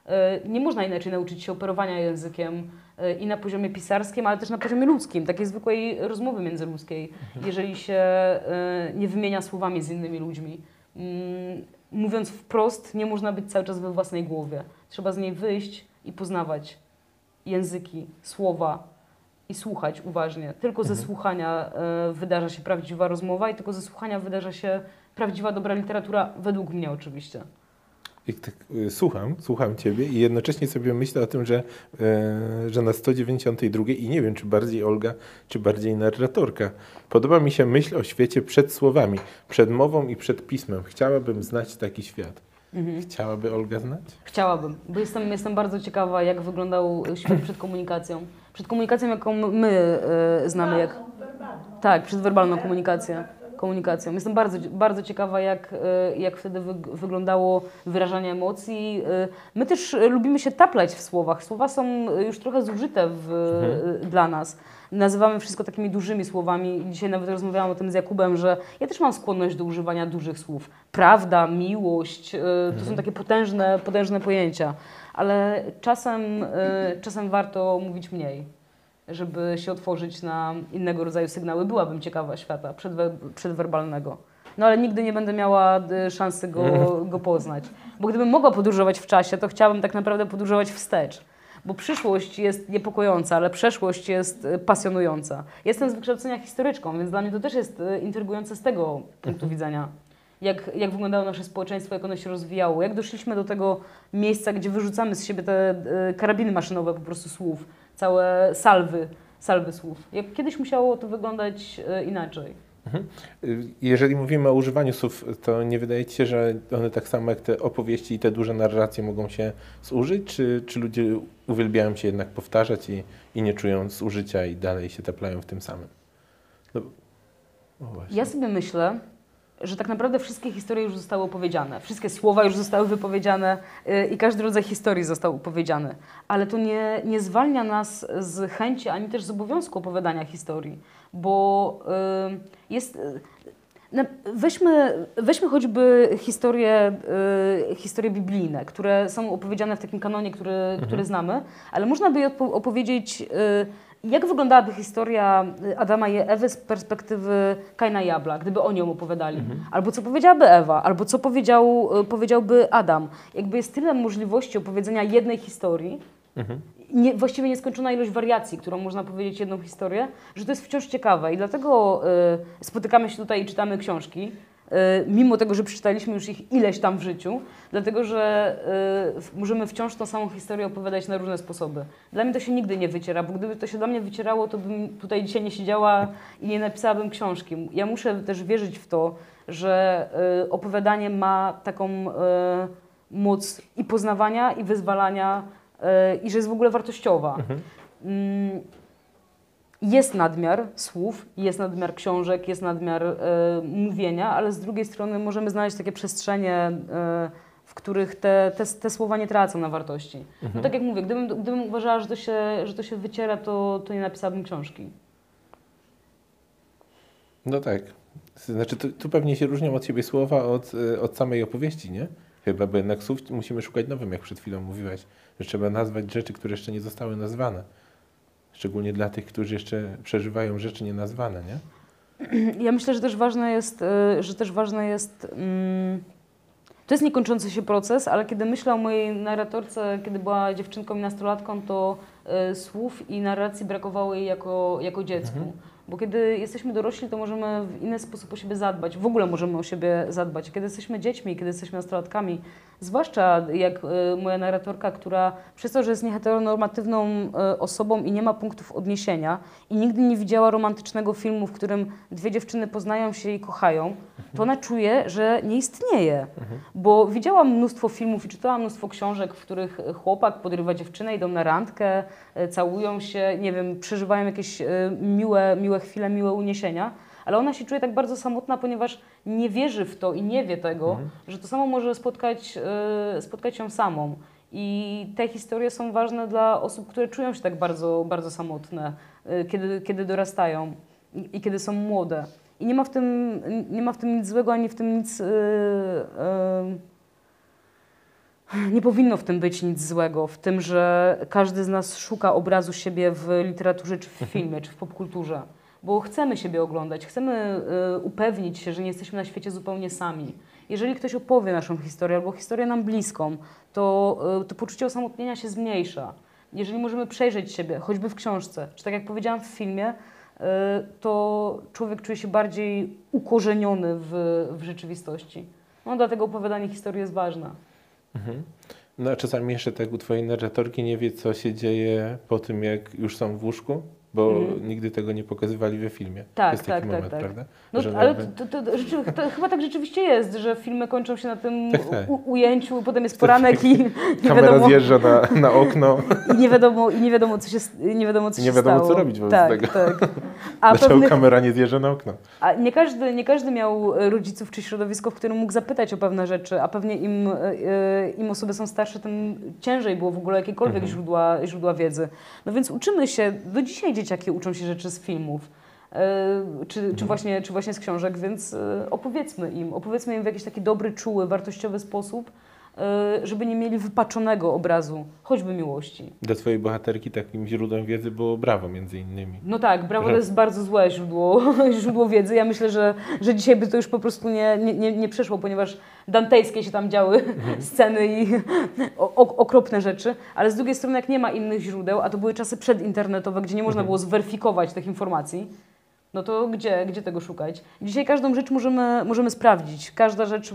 S1: E, Nie można inaczej nauczyć się operowania językiem e, i na poziomie pisarskim, ale też na poziomie ludzkim, takiej zwykłej rozmowy międzyludzkiej, jeżeli się e, nie wymienia słowami z innymi ludźmi. Mm, Mówiąc wprost, nie można być cały czas we własnej głowie. Trzeba z niej wyjść i poznawać języki, słowa i słuchać uważnie. Tylko ze słuchania e, wydarza się prawdziwa rozmowa i tylko ze słuchania wydarza się prawdziwa, dobra literatura, według mnie oczywiście.
S3: I tak y, słucham, słucham Ciebie i jednocześnie sobie myślę o tym, że, e, że na 192 i nie wiem, czy bardziej Olga, czy bardziej narratorka, podoba mi się myśl o świecie przed słowami, przed mową i przed pismem. Chciałabym znać taki świat. Chciałaby Olga znać?
S1: Chciałabym, bo jestem, jestem bardzo ciekawa, jak wyglądał świat przed komunikacją. Przed komunikacją, jaką my e, znamy, jak,
S5: Werbalną.
S1: tak, przed werbalną komunikację. Komunikacją. Jestem bardzo, bardzo ciekawa, jak, e, jak wtedy wyg- wyglądało wyrażanie emocji. E, My też lubimy się taplać w słowach. Słowa są już trochę zużyte w, e, dla nas. Nazywamy wszystko takimi dużymi słowami. Dzisiaj nawet rozmawiałam o tym z Jakubem, że ja też mam skłonność do używania dużych słów. Prawda, miłość, e, to są takie potężne, potężne pojęcia. Ale czasem, czasem warto mówić mniej żeby się otworzyć na innego rodzaju sygnały. Byłabym ciekawa świata przedwe, przedwerbalnego. No ale nigdy nie będę miała y, szansy go, go poznać. Bo gdybym mogła podróżować w czasie, to chciałabym tak naprawdę podróżować wstecz. Bo przyszłość jest niepokojąca, ale przeszłość jest y, pasjonująca. Jestem z wykształcenia historyczką, więc dla mnie to też jest y, intrygujące z tego punktu widzenia. Jak, jak wyglądało nasze społeczeństwo, jak ono się rozwijało, jak doszliśmy do tego miejsca, gdzie wyrzucamy z siebie te y, karabiny maszynowe po prostu słów, całe salwy, salwy słów. Jak kiedyś musiało to wyglądać y, inaczej.
S3: Y, Jeżeli mówimy o używaniu słów, to nie wydaje Ci się, że one tak samo jak te opowieści i te duże narracje mogą się zużyć, czy, czy ludzie uwielbiają się jednak powtarzać i, i nie czują zużycia i dalej się taplają w tym samym? No, o właśnie.
S1: Ja sobie myślę, że tak naprawdę wszystkie historie już zostały opowiedziane, wszystkie słowa już zostały wypowiedziane y, i każdy rodzaj historii został opowiedziany. Ale to nie, nie zwalnia nas z chęci ani też z obowiązku opowiadania historii, bo y, jest. y, Weźmy, weźmy choćby historie, historie biblijne, które są opowiedziane w takim kanonie, który, który znamy, ale można by je opowiedzieć, jak wyglądałaby historia y, Adama i Ewy z perspektywy Kaina i Abla, gdyby oni ją opowiadali. Albo co powiedziałaby Ewa, albo co powiedział, y, powiedziałby Adam. Jakby jest tyle możliwości opowiedzenia jednej historii, nie, właściwie nieskończona ilość wariacji, którą można powiedzieć jedną historię, że to jest wciąż ciekawe i dlatego y, spotykamy się tutaj i czytamy książki, mimo tego, że przeczytaliśmy już ich ileś tam w życiu, dlatego że y, możemy wciąż tą samą historię opowiadać na różne sposoby. Dla mnie to się nigdy nie wyciera, bo gdyby to się dla mnie wycierało, to bym tutaj dzisiaj nie siedziała i nie napisałabym książki. Ja muszę też wierzyć w to, że y, opowiadanie ma taką y, moc i poznawania, i wyzwalania, y, i że jest w ogóle wartościowa. Mm, Jest nadmiar słów, jest nadmiar książek, jest nadmiar e, mówienia, ale z drugiej strony możemy znaleźć takie przestrzenie, e, w których te, te, te słowa nie tracą na wartości. No tak jak mówię, gdybym, gdybym uważała, że to się, że to się wyciera, to, to nie napisałabym książki.
S3: No tak. Znaczy, tu, tu pewnie się różnią od siebie słowa od, y, od samej opowieści, nie? Chyba, bo jednak słów musimy szukać nowym, jak przed chwilą mówiłaś, że trzeba nazwać rzeczy, które jeszcze nie zostały nazwane. Szczególnie dla tych, którzy jeszcze przeżywają rzeczy nienazwane, nie?
S1: Ja myślę, że też ważne jest, y, że też ważne jest. mm, To jest niekończący się proces, ale kiedy myślę o mojej narratorce, kiedy była dziewczynką i nastolatką, to y, słów i narracji brakowało jej jako, jako dziecku. Bo kiedy jesteśmy dorośli, to możemy w inny sposób o siebie zadbać. W ogóle możemy o siebie zadbać. Kiedy jesteśmy dziećmi, kiedy jesteśmy nastolatkami, zwłaszcza jak y, moja narratorka, która przez to, że jest nieheteronormatywną y, osobą i nie ma punktów odniesienia i nigdy nie widziała romantycznego filmu, w którym dwie dziewczyny poznają się i kochają, to ona czuje, że nie istnieje. Bo widziałam mnóstwo filmów i czytałam mnóstwo książek, w których chłopak podrywa dziewczynę, idą na randkę, y, całują się, nie wiem, przeżywają jakieś y, miłe, miłe chwile, miłe uniesienia. Ale ona się czuje tak bardzo samotna, ponieważ nie wierzy w to i nie wie tego, że to samo może spotkać, y, spotkać ją samą. I te historie są ważne dla osób, które czują się tak bardzo, bardzo samotne, y, kiedy, kiedy dorastają i, kiedy są młode. I nie ma w tym, nie ma w tym nic złego, ani w tym nic. y, y, nie powinno w tym być nic złego, w tym, że każdy z nas szuka obrazu siebie w literaturze, czy w filmie, czy w popkulturze. Bo chcemy siebie oglądać, chcemy y, upewnić się, że nie jesteśmy na świecie zupełnie sami. Jeżeli ktoś opowie naszą historię albo historię nam bliską, to, y, to poczucie osamotnienia się zmniejsza. Jeżeli możemy przejrzeć siebie, choćby w książce, czy tak jak powiedziałam w filmie, y, to człowiek czuje się bardziej ukorzeniony w, w rzeczywistości. No dlatego opowiadanie historii jest ważne.
S3: No a czasami jeszcze tak u twojej narratorki nie wie, co się dzieje po tym, jak już są w łóżku, bo
S1: Mhm.
S3: nigdy tego nie pokazywali we filmie.
S1: Tak,
S3: jest taki
S1: tak, tak,
S3: moment,
S1: tak.
S3: prawda?
S1: No,
S3: Że
S1: ale
S3: jakby-
S1: to, to, to, rzeczy, to chyba tak rzeczywiście jest, że filmy kończą się na tym
S3: Tak, tak.
S1: U, ujęciu, potem jest poranek i nie
S3: Kamera
S1: wiadomo,
S3: zjeżdża na, na okno.
S1: i nie wiadomo, i nie wiadomo, co się, nie wiadomo, co
S3: Nie wiadomo,
S1: stało.
S3: co robić wobec
S1: tak,
S3: tego.
S1: Tak. A,
S3: Dlaczego
S1: pewnych,
S3: kamera nie zjeżdża na okno?
S1: a nie, każdy, nie każdy miał rodziców czy środowisko, w którym mógł zapytać o pewne rzeczy, a pewnie im, e, e, im osoby są starsze, tym ciężej było w ogóle jakiekolwiek
S3: Mhm.
S1: źródła, źródła wiedzy. No więc uczymy się, do dzisiaj dzieciaki uczą się rzeczy z filmów. e, Czy,
S3: Mhm.
S1: czy, właśnie, czy właśnie z książek, więc e, opowiedzmy im, opowiedzmy im w jakiś taki dobry, czuły, wartościowy sposób, żeby nie mieli wypaczonego obrazu, choćby miłości.
S3: Dla twojej bohaterki takim źródłem wiedzy było brawo między innymi.
S1: No tak, brawo to jest bardzo złe źródło, źródło wiedzy. Ja myślę, że, że dzisiaj by to już po prostu nie, nie, nie, nie przeszło, ponieważ dantejskie się tam działy sceny i o, o, okropne rzeczy, ale z drugiej strony jak nie ma innych źródeł, a to były czasy przedinternetowe, gdzie nie można było zweryfikować tych informacji, no to gdzie, gdzie tego szukać? Dzisiaj każdą rzecz możemy, możemy sprawdzić. Każda rzecz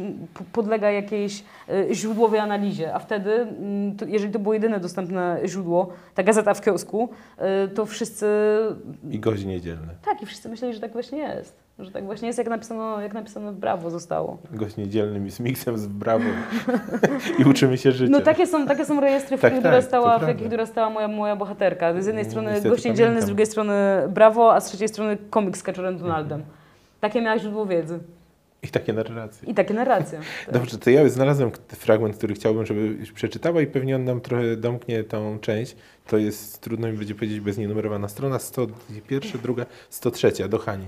S1: podlega jakiejś y, źródłowej analizie, a wtedy, mm, jeżeli to było jedyne dostępne źródło, ta gazeta w kiosku, y, to wszyscy
S3: I gość niedzielny.
S1: tak, i wszyscy myśleli, że tak właśnie jest. Że tak właśnie jest, jak napisano, jak napisano w Brawo zostało.
S3: Gość niedzielny z miksem z brawo. I uczymy się życia.
S1: No takie są, takie są rejestry, w
S3: Tak,
S1: których
S3: tak,
S1: dorastała, w jakich dorastała moja, moja bohaterka. Z jednej
S3: No,
S1: strony
S3: niestety
S1: gość niedzielny, z
S3: pamiętam.
S1: drugiej strony Brawo, a z trzeciej strony komik z Kaczorem Donaldem. Takie miała źródło wiedzy.
S3: I takie narracje.
S1: I takie narracje. Tak.
S3: Dobrze, to ja znalazłem fragment, który chciałbym, żebyś przeczytała i pewnie on nam trochę domknie tą część. To jest, trudno mi będzie powiedzieć, bez nienumerowana strona, 101, druga, 103, do Hani,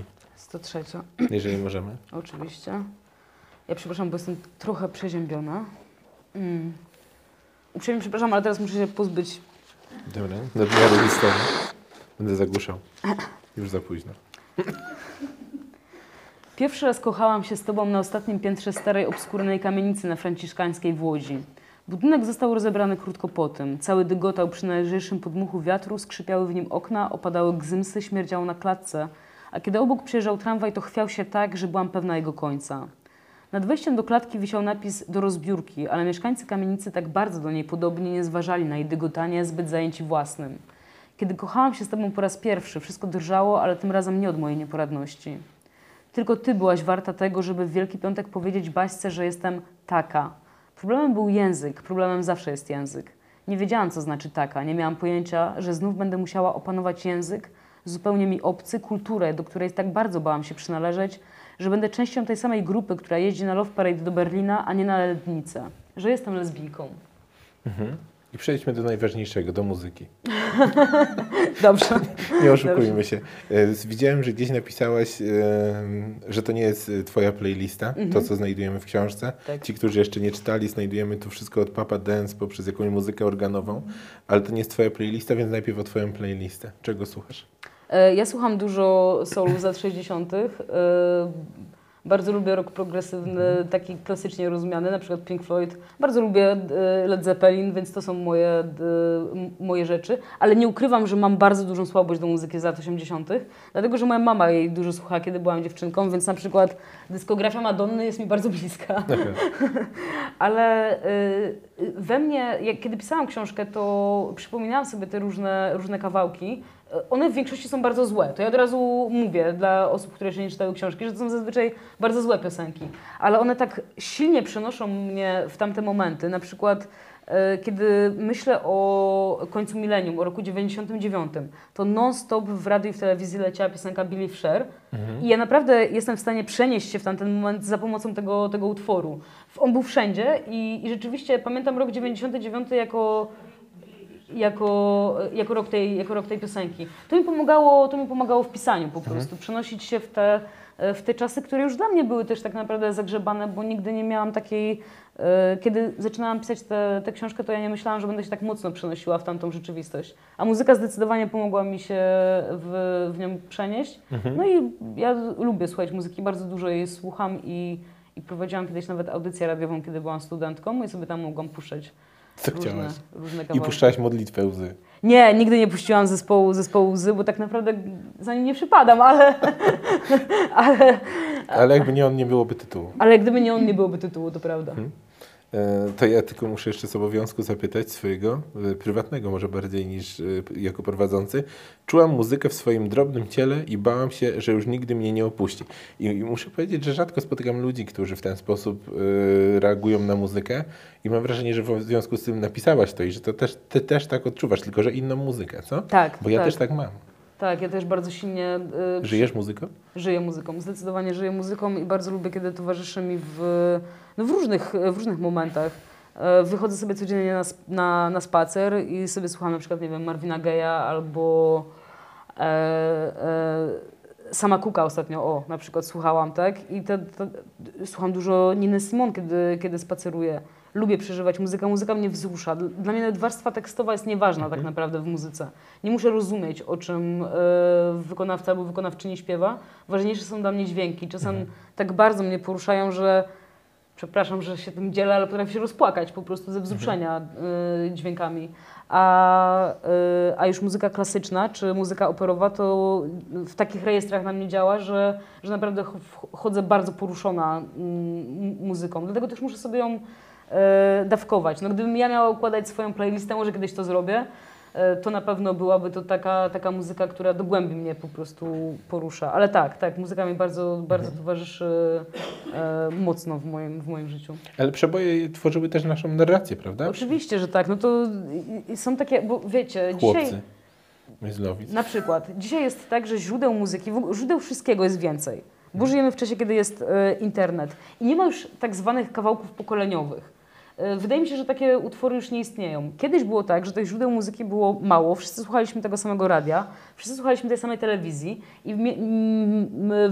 S1: 103.
S3: jeżeli możemy.
S1: Oczywiście. Ja przepraszam, bo jestem trochę przeziębiona. Mm. Uprzejmie przepraszam, ale teraz muszę się pozbyć.
S3: Dobra, nadmiaru listowy. Będę zagłuszał. Już za późno.
S1: Pierwszy raz kochałam się z tobą na ostatnim piętrze starej, obskurnej kamienicy na Franciszkańskiej w Łodzi. Budynek został rozebrany krótko po tym. Cały dygotał przy najlżejszym podmuchu wiatru, skrzypiały w nim okna, opadały gzymsy, śmierdziało na klatce. A kiedy obok przejeżdżał tramwaj, to chwiał się tak, że byłam pewna jego końca. Nad wejściem do klatki wisiał napis do rozbiórki, ale mieszkańcy kamienicy tak bardzo do niej podobnie nie zważali na jej dygotanie, zbyt zajęci własnym. Kiedy kochałam się z tobą po raz pierwszy, wszystko drżało, ale tym razem nie od mojej nieporadności. Tylko ty byłaś warta tego, żeby w Wielki Piątek powiedzieć Baśce, że jestem taka. Problemem był język, problemem zawsze jest język. Nie wiedziałam, co znaczy taka, nie miałam pojęcia, że znów będę musiała opanować język, zupełnie mi obcy, kulturę, do której tak bardzo bałam się przynależeć, że będę częścią tej samej grupy, która jeździ na Love Parade do Berlina, a nie na Lednicę. Że jestem lesbijką.
S3: Mhm. I przejdźmy do najważniejszego, do muzyki.
S1: Dobrze.
S3: Nie oszukujmy się. E, Widziałem, że gdzieś napisałaś, że to nie jest e, twoja playlista, to co znajdujemy w książce.
S1: Tak.
S3: Ci, którzy jeszcze nie czytali, znajdujemy tu wszystko od Papa Dance poprzez jakąś muzykę organową, ale to nie jest twoja playlista, więc najpierw o twoją playlistę. Czego słuchasz?
S1: E, Ja słucham dużo soulów z lat 60. E, Bardzo lubię rock progresywny, taki klasycznie rozumiany, na przykład Pink Floyd. Bardzo lubię e, Led Zeppelin, więc to są moje, e, moje rzeczy. Ale nie ukrywam, że mam bardzo dużą słabość do muzyki z lat 80., dlatego że moja mama jej dużo słuchała, kiedy byłam dziewczynką, więc na przykład dyskografia Madonny jest mi bardzo bliska. Ale y, y, we mnie, jak, kiedy pisałam książkę, to przypominałam sobie te różne, różne kawałki. Y, One w większości są bardzo złe. To ja od razu mówię dla osób, które jeszcze nie czytały książki, że to są zazwyczaj bardzo złe piosenki. Ale one tak silnie przenoszą mnie w tamte momenty. Na przykład y, kiedy myślę o końcu milenium, o roku 99, to non-stop w radiu i w telewizji leciała piosenka Billy Sher i ja naprawdę jestem w stanie przenieść się w tamten moment za pomocą tego, tego utworu. On był wszędzie i, i rzeczywiście pamiętam rok 99 jako, jako, jako, rok tej, jako rok tej piosenki. To mi pomagało, to mi pomagało w pisaniu po prostu, przenosić się w te, w te czasy, które już dla mnie były też tak naprawdę zagrzebane, bo nigdy nie miałam takiej... e, Kiedy zaczynałam pisać tę książkę, to ja nie myślałam, że będę się tak mocno przenosiła w tamtą rzeczywistość. A muzyka zdecydowanie pomogła mi się w, w nią przenieść. No i ja lubię słuchać muzyki, bardzo dużo jej słucham i, i prowadziłam kiedyś nawet audycję radiową, kiedy byłam studentką i sobie tam mogłam puszczać
S3: Co
S1: różne,
S3: chciałaś?
S1: różne
S3: I puszczałaś modlitwę łzy.
S1: Nie, nigdy nie puściłam zespołu, zespołu Łzy, bo tak naprawdę za nim nie przypadam, ale, ale,
S3: Ale jakby nie on, nie byłoby tytułu.
S1: ale gdyby nie on, nie byłoby tytułu, to prawda.
S3: E, To ja tylko muszę jeszcze z obowiązku zapytać swojego, e, prywatnego może bardziej niż e, jako prowadzący. Czułam muzykę w swoim drobnym ciele i bałam się, że już nigdy mnie nie opuści. I, i muszę powiedzieć, że rzadko spotykam ludzi, którzy w ten sposób e, reagują na muzykę i mam wrażenie, że w związku z tym napisałaś to i że to też, ty też tak odczuwasz, tylko że inną muzykę, co?
S1: Tak,
S3: Bo ja
S1: tak,
S3: też tak mam.
S1: Tak, ja też bardzo silnie y,
S3: Żyjesz muzyką?
S1: żyję muzyką, zdecydowanie żyję muzyką i bardzo lubię, kiedy towarzyszy mi w, no w, różnych, w różnych momentach. E, Wychodzę sobie codziennie na, na, na spacer i sobie słucham na przykład, nie wiem, Marvina Gaye'a albo e, e, sama Kuka ostatnio, o, na przykład słuchałam, tak? I te, te, słucham dużo Niny Simon, kiedy, kiedy spaceruję. Lubię przeżywać muzykę, muzyka mnie wzrusza. Dl- Dla mnie nawet warstwa tekstowa jest nieważna tak naprawdę w muzyce. Nie muszę rozumieć, o czym e, wykonawca albo wykonawczyni śpiewa. Ważniejsze są dla mnie dźwięki. Czasem tak bardzo mnie poruszają, że przepraszam, że się tym dzielę, ale potrafię się rozpłakać po prostu ze wzruszenia y, dźwiękami. A, y, a już muzyka klasyczna czy muzyka operowa to w takich rejestrach na mnie działa, że, że naprawdę ch- chodzę bardzo poruszona muzyką. Dlatego też muszę sobie ją e, dawkować. No, gdybym ja miała układać swoją playlistę, może kiedyś to zrobię, e, to na pewno byłaby to taka, taka muzyka, która do głębi mnie po prostu porusza. Ale tak, tak, muzyka mi bardzo, bardzo towarzyszy e, mocno w moim, w moim życiu.
S3: Ale przeboje tworzyły też naszą narrację, prawda?
S1: Oczywiście, że tak. No to są takie, bo wiecie, dzisiaj
S3: Chłopcy. My z Nowic.
S1: na przykład, dzisiaj jest tak, że źródeł muzyki, źródeł wszystkiego jest więcej. bo żyjemy w czasie, kiedy jest e, internet i nie ma już tak zwanych kawałków pokoleniowych. E, Wydaje mi się, że takie utwory już nie istnieją. Kiedyś było tak, że tych źródeł muzyki było mało, wszyscy słuchaliśmy tego samego radia, wszyscy słuchaliśmy tej samej telewizji i w,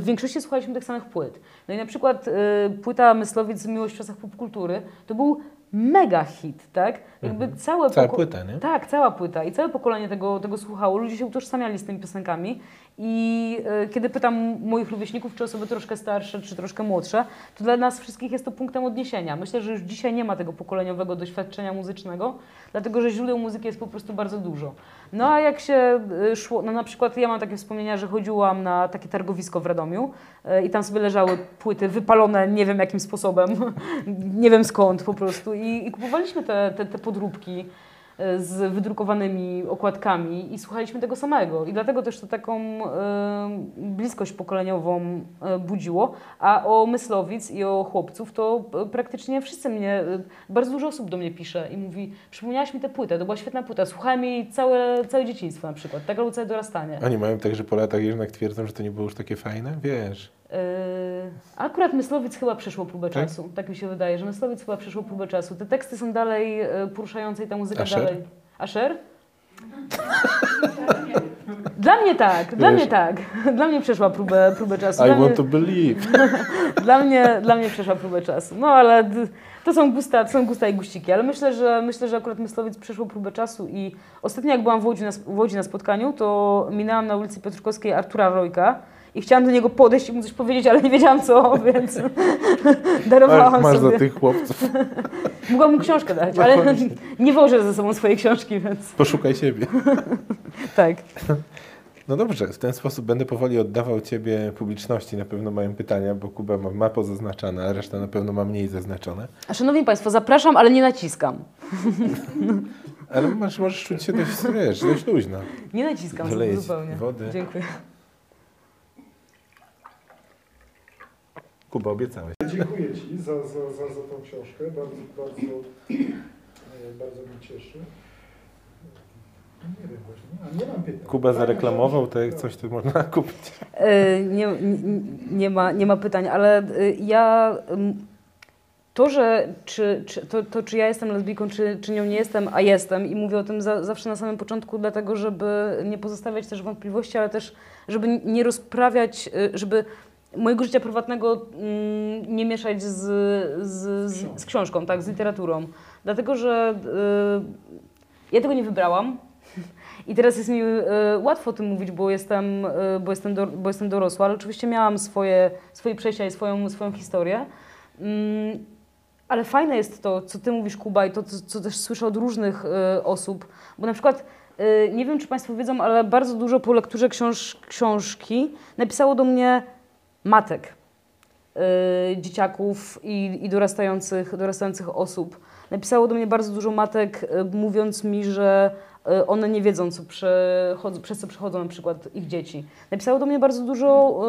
S1: większości słuchaliśmy tych samych płyt. No i na przykład e, płyta Myslowiec Miłość w czasach popkultury to był mega hit, tak? Jakby całe
S3: Cała płyta, nie?
S1: tak, cała płyta i całe pokolenie tego, tego słuchało. Ludzie się utożsamiali z tymi piosenkami i e, kiedy pytam moich rówieśników, czy osoby troszkę starsze, czy troszkę młodsze, to dla nas wszystkich jest to punktem odniesienia. Myślę, że już dzisiaj nie ma tego pokoleniowego doświadczenia muzycznego, dlatego że źródeł muzyki jest po prostu bardzo dużo. No a jak się e, szło, no na przykład ja mam takie wspomnienia, że chodziłam na takie targowisko w Radomiu e, i tam sobie leżały płyty wypalone nie wiem jakim sposobem, nie wiem skąd po prostu i, i kupowaliśmy te, te, te podróbki z wydrukowanymi okładkami i słuchaliśmy tego samego. I dlatego też to taką e, bliskość pokoleniową e, budziło. A o Myslowic i o chłopców to e, praktycznie wszyscy mnie, e, bardzo dużo osób do mnie pisze i mówi, przypomniałaś mi tę płytę, to była świetna płyta, słuchałem jej całe, całe dzieciństwo na przykład, tak albo całe dorastanie.
S3: Oni mają tak, że po latach jednak twierdzą, że to nie było już takie fajne? Wiesz.
S1: Yy, akurat Myslowic chyba przeszło próbę
S3: Tak?
S1: czasu. Tak mi się wydaje, że Myslowic chyba przeszło próbę czasu. Te teksty są dalej e, poruszające i ta muzyka
S3: Asher?
S1: dalej. Asher? Dla mnie tak, dla
S3: Wiesz-
S1: mnie tak. Dla mnie przeszła próbę, próbę czasu.
S3: I
S1: Dla mnie,
S3: want to believe.
S1: dla, mnie, dla mnie przeszła próbę czasu. No ale to są gusta, to są gusta i guściki. Ale myślę, że myślę, że akurat Myslowic przeszło próbę czasu i ostatnio jak byłam w Łodzi na, w Łodzi na spotkaniu, to minęłam na ulicy Piotrkowskiej Artura Rojka i chciałam do niego podejść i mu coś powiedzieć, ale nie wiedziałam co, więc darowałam
S3: Masz, masz
S1: sobie.
S3: za tych chłopców.
S1: Mogłam mu książkę dać,
S3: No
S1: ale
S3: właśnie.
S1: nie wożę ze sobą swojej książki, więc
S3: Poszukaj siebie.
S1: tak.
S3: No dobrze, w ten sposób będę powoli oddawał Ciebie publiczności. Na pewno mają pytania, bo Kuba ma, ma pozaznaczone, a reszta na pewno ma mniej zaznaczone.
S1: A szanowni Państwo, zapraszam, ale nie naciskam.
S3: Ale masz, możesz czuć się dość, wiesz, dość luźno.
S1: Nie naciskam
S3: Doleję
S1: zupełnie.
S3: wody.
S1: Dziękuję.
S3: Kuba, obiecałeś.
S2: Dziękuję Ci za, za, za, za tą książkę. Bardzo, bardzo, e, bardzo mnie cieszy. Nie wiem właśnie, nie mam pytań.
S3: Kuba
S2: Fajna
S3: zareklamował, to jak
S2: tak.
S3: coś to można kupić.
S1: E, Nie, nie, nie, ma, nie ma pytań, ale e, ja to, że czy, czy, to, to, czy ja jestem lesbijką, czy, czy nią nie jestem, a jestem i mówię o tym za, zawsze na samym początku, dlatego żeby nie pozostawiać też wątpliwości, ale też żeby nie rozprawiać, żeby mojego życia prywatnego mm, nie mieszać z, z, z, z książką, tak, z literaturą. Dlatego, że e, ja tego nie wybrałam. I teraz jest mi e, łatwo o tym mówić, bo jestem, e, bo jestem, do, bo jestem dorosła, ale oczywiście miałam swoje, swoje przejścia i swoją, swoją historię. Mm, ale fajne jest to, co ty mówisz, Kuba, i to, co, co też słyszę od różnych e, osób, bo na przykład e, nie wiem, czy Państwo wiedzą, ale bardzo dużo po lekturze książ, książki napisało do mnie matek, e, dzieciaków i, i dorastających, dorastających osób. Napisało do mnie bardzo dużo matek, e, mówiąc mi, że e, one nie wiedzą, co przez co przechodzą na przykład ich dzieci. Napisało do mnie bardzo dużo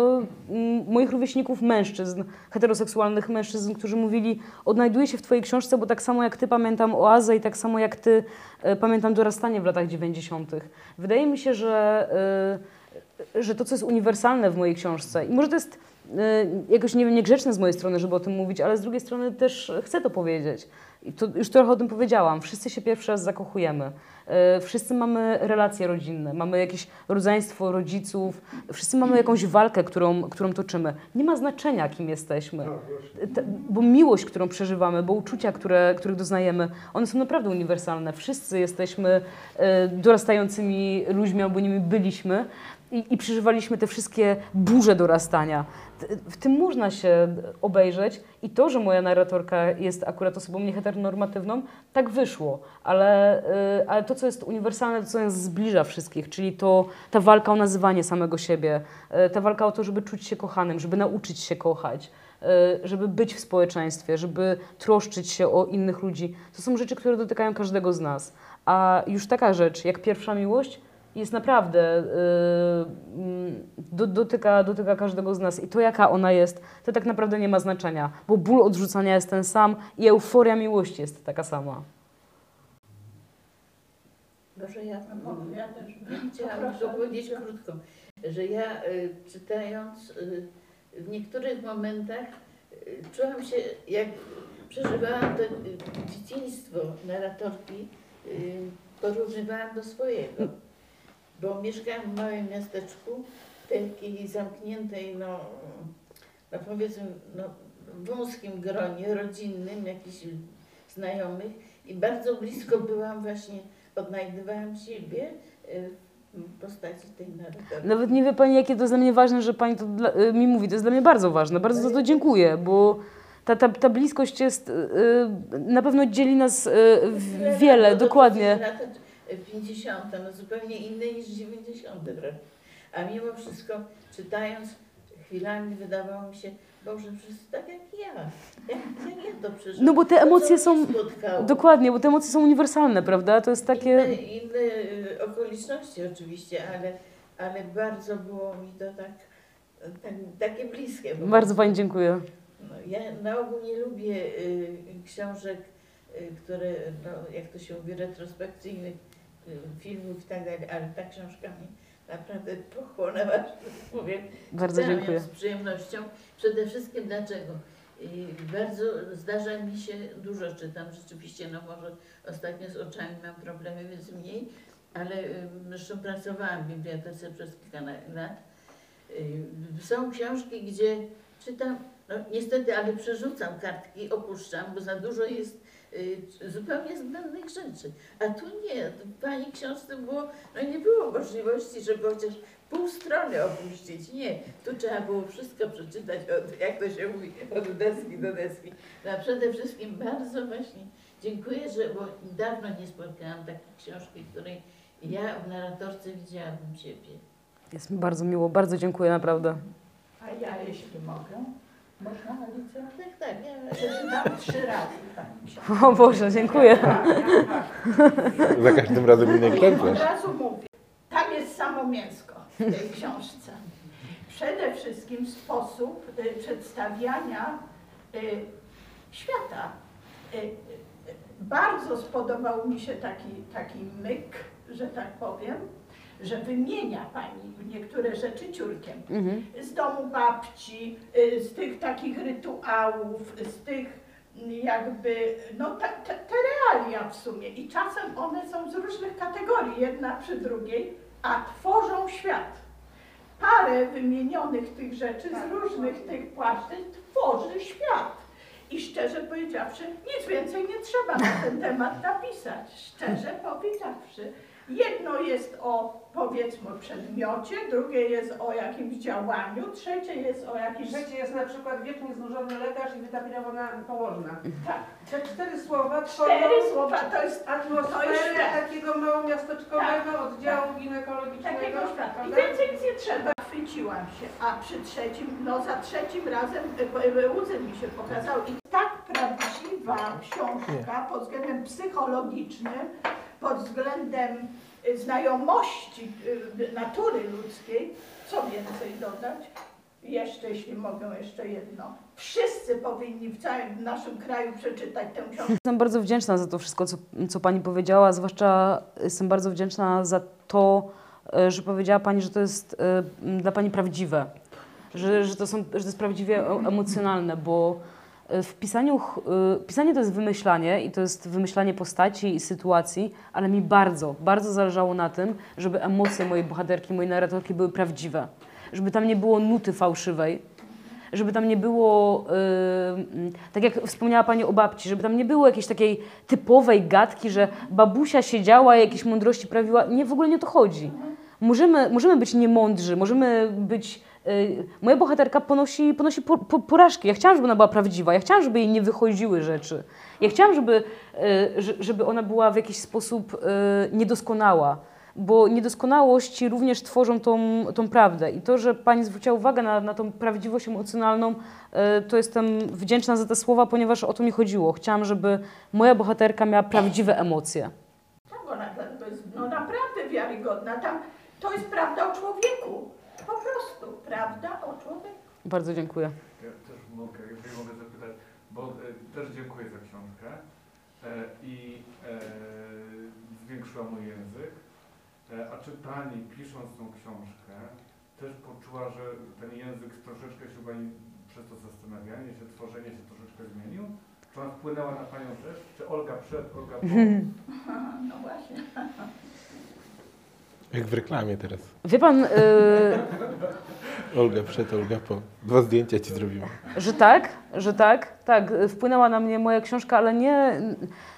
S1: m, moich rówieśników mężczyzn, heteroseksualnych mężczyzn, którzy mówili, odnajduję się w Twojej książce, bo tak samo jak Ty pamiętam oazę i tak samo jak Ty e, pamiętam dorastanie w latach 90. Wydaje mi się, że, e, że to, co jest uniwersalne w mojej książce i może to jest e, jakoś, nie wiem, niegrzeczne z mojej strony, żeby o tym mówić, ale z drugiej strony też chcę to powiedzieć. I to już trochę o tym powiedziałam. Wszyscy się pierwszy raz zakochujemy. E, Wszyscy mamy relacje rodzinne, mamy jakieś rodzeństwo rodziców, wszyscy mamy jakąś walkę, którą, którą toczymy. Nie ma znaczenia, kim jesteśmy.
S2: Tak,
S1: bo miłość, którą przeżywamy, bo uczucia, które, których doznajemy, one są naprawdę uniwersalne. Wszyscy jesteśmy e, dorastającymi ludźmi, albo nimi byliśmy i, i przeżywaliśmy te wszystkie burze dorastania. W tym można się obejrzeć i to, że moja narratorka jest akurat osobą nieheteronormatywną, tak wyszło, ale, e, ale to, co jest uniwersalne, to, co nas zbliża wszystkich, czyli to, ta walka o nazywanie samego siebie, e, ta walka o to, żeby czuć się kochanym, żeby nauczyć się kochać, e, żeby być w społeczeństwie, żeby troszczyć się o innych ludzi. To są rzeczy, które dotykają każdego z nas. A już taka rzecz, jak pierwsza miłość, jest naprawdę, e, mm, do, dotyka, dotyka każdego z nas. I to, jaka ona jest, to tak naprawdę nie ma znaczenia, bo ból odrzucania jest ten sam i euforia miłości jest taka sama.
S4: Może ja,
S5: No, ja też.
S4: chciałam powiedzieć krótko, że ja y, czytając y, w niektórych momentach y, czułam się, jak przeżywałam to y, dzieciństwo narratorki, y, porównywałam do swojego. Bo mieszkałam w małym miasteczku, takiej zamkniętej, no, no powiedzmy, no, wąskim gronie rodzinnym, jakichś znajomych i bardzo blisko byłam właśnie, odnajdywałam siebie y, w postaci tej narratorki.
S1: Nawet nie wie Pani, jakie to jest dla mnie ważne, że Pani to dla, y, mi mówi. To jest dla mnie bardzo ważne. Bardzo za to dziękuję, bo ta, ta, ta bliskość jest, y, na pewno dzieli nas wiele, dokładnie.
S4: Lata 50, no zupełnie inne niż 90 wręcz. A mimo wszystko czytając, chwilami wydawało mi się, Boże, przecież tak jak ja. Jak, jak ja to przeżyłam.
S1: No bo te emocje są, dokładnie, bo te emocje są uniwersalne, prawda? To jest
S4: Inne,
S1: takie,
S4: inne y, okoliczności oczywiście, ale, ale bardzo było mi to tak, tak takie bliskie.
S1: bardzo. Pani dziękuję.
S4: No, ja na ogół nie lubię y, książek, y, które, no, jak to się mówi, retrospekcyjnych, filmów i tak dalej, ale ta książka mnie naprawdę pochłonęła, że tak powiem.
S1: Bardzo dziękuję.
S4: z przyjemnością. Przede wszystkim dlaczego? I bardzo zdarza mi się, dużo czytam rzeczywiście, no może ostatnio z oczami mam problemy, więc mniej, ale y, zresztą pracowałam w bibliotece przez kilka lat. Y, Są książki, gdzie czytam, no niestety, ale przerzucam kartki, opuszczam, bo za dużo jest y, zupełnie zbędnych rzeczy. A tu nie, w Pani książce było, no nie było możliwości, żeby chociaż pół strony opuścić. Nie, tu trzeba było wszystko przeczytać, od, jak to się mówi, od deski do deski. No, a przede wszystkim bardzo właśnie dziękuję, że, bo dawno nie spotkałam takiej książki, której ja w narratorce widziałabym siebie.
S1: Jest mi bardzo miło, bardzo dziękuję naprawdę.
S5: A ja jeśli mogę, można Alicja?
S4: Tak, tak, ja
S5: Przeczytam trzy razy Pani.
S1: O Boże, dziękuję.
S5: Tak, tak, tak.
S3: Za każdym razem inny
S5: I od razu mówię, tam jest samo mięsko w tej książce. Przede wszystkim sposób y, przedstawiania y, świata. Y, y, bardzo spodobał mi się taki, taki myk, że tak powiem, że wymienia Pani niektóre rzeczy ciurkiem
S1: Mhm.
S5: z domu babci, y, z tych takich rytuałów, z tych mm, jakby, no te, te, te realia w sumie i czasem one są z różnych kategorii, jedna przy drugiej, a tworzą świat. Parę wymienionych tych rzeczy z różnych tych płaszczyzn tworzy świat. I szczerze powiedziawszy, nic więcej nie trzeba na ten temat napisać. Szczerze powiedziawszy, jedno jest o powiedzmy przedmiocie, drugie jest o jakimś działaniu, trzecie jest o jakimś...
S6: Trzecie jest na przykład wiecznie znużony lekarz i wytapirowana położna.
S5: Tak,
S6: Te cztery słowa
S5: cztery
S6: tworzą
S5: słowa to jest To
S6: atmosferę
S5: jest
S6: takiego małomiasteczkowego oddziału ginekologicznego.
S5: takiego świata. I więcej nic nie trzeba. Chwyciłam się, a przy trzecim, no za trzecim razem łzy mi się pokazały. I tak prawdziwa książka pod względem psychologicznym, pod względem e, znajomości e, natury ludzkiej, co więcej dodać? Jeszcze, jeśli mogę, jeszcze jedno. Wszyscy powinni w całym naszym kraju przeczytać tę książkę.
S1: Jestem bardzo wdzięczna za to wszystko, co, co Pani powiedziała, zwłaszcza jestem bardzo wdzięczna za to, e, że powiedziała Pani, że to jest dla Pani prawdziwe, że, że, to, są, że to jest prawdziwie e- emocjonalne, bo w pisaniu, e, pisanie to jest wymyślanie i to jest wymyślanie postaci i sytuacji, ale mi bardzo, bardzo zależało na tym, żeby emocje mojej bohaterki, mojej narratorki były prawdziwe, żeby tam nie było nuty fałszywej, żeby tam nie było, yy, tak jak wspomniała Pani o babci, żeby tam nie było jakiejś takiej typowej gadki, że babusia siedziała i jakieś mądrości prawiła. Nie, w ogóle nie o to chodzi. Możemy, możemy być niemądrzy, możemy być... Yy, moja bohaterka ponosi, ponosi po, po, porażki. Ja chciałam, żeby ona była prawdziwa. Ja chciałam, żeby jej nie wychodziły rzeczy. Ja chciałam, żeby, że- żeby ona była w jakiś sposób yy, niedoskonała bo niedoskonałości również tworzą tą, tą prawdę. I to, że Pani zwróciła uwagę na, na tą prawdziwość emocjonalną, to jestem wdzięczna za te słowa, ponieważ o to mi chodziło. Chciałam, żeby moja bohaterka miała prawdziwe emocje.
S5: Tak, ona to jest no, naprawdę wiarygodna. Tam, to jest prawda o człowieku. Po prostu prawda o człowieku.
S1: Bardzo dziękuję.
S7: Ja też mogę, jeżeli mogę zapytać, bo e, też dziękuję za książkę e, i e, zwiększyła mój język. E, a czy Pani pisząc tą książkę też poczuła, że ten język troszeczkę się Pani przez to zastanawianie się, tworzenie się troszeczkę zmienił? Czy ona wpłynęła na Panią też? Czy Olga przed, Olga po?
S5: No właśnie.
S3: Jak w reklamie teraz.
S1: Wie pan, y,
S3: Olga przed, Olga po. Dwa zdjęcia ci zrobiłem.
S1: że tak, że tak, tak, wpłynęła na mnie moja książka, ale nie,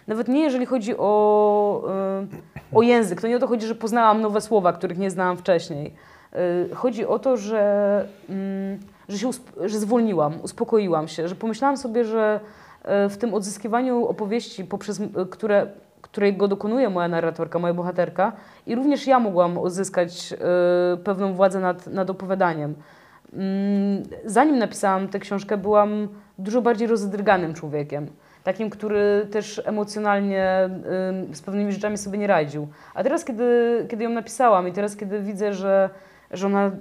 S1: nawet nie jeżeli chodzi o, y, o język. To nie o to chodzi, że poznałam nowe słowa, których nie znałam wcześniej. Y, Chodzi o to, że, mm, że się że zwolniłam, uspokoiłam się, że pomyślałam sobie, że y, w tym odzyskiwaniu opowieści, poprzez które, którego dokonuje moja narratorka, moja bohaterka, i również ja mogłam uzyskać y, pewną władzę nad, nad opowiadaniem. Mm, Zanim napisałam tę książkę, byłam dużo bardziej rozdryganym człowiekiem. Takim, który też emocjonalnie ym, z pewnymi rzeczami sobie nie radził. A teraz, kiedy, kiedy ją napisałam i teraz, kiedy widzę, że, że ona y,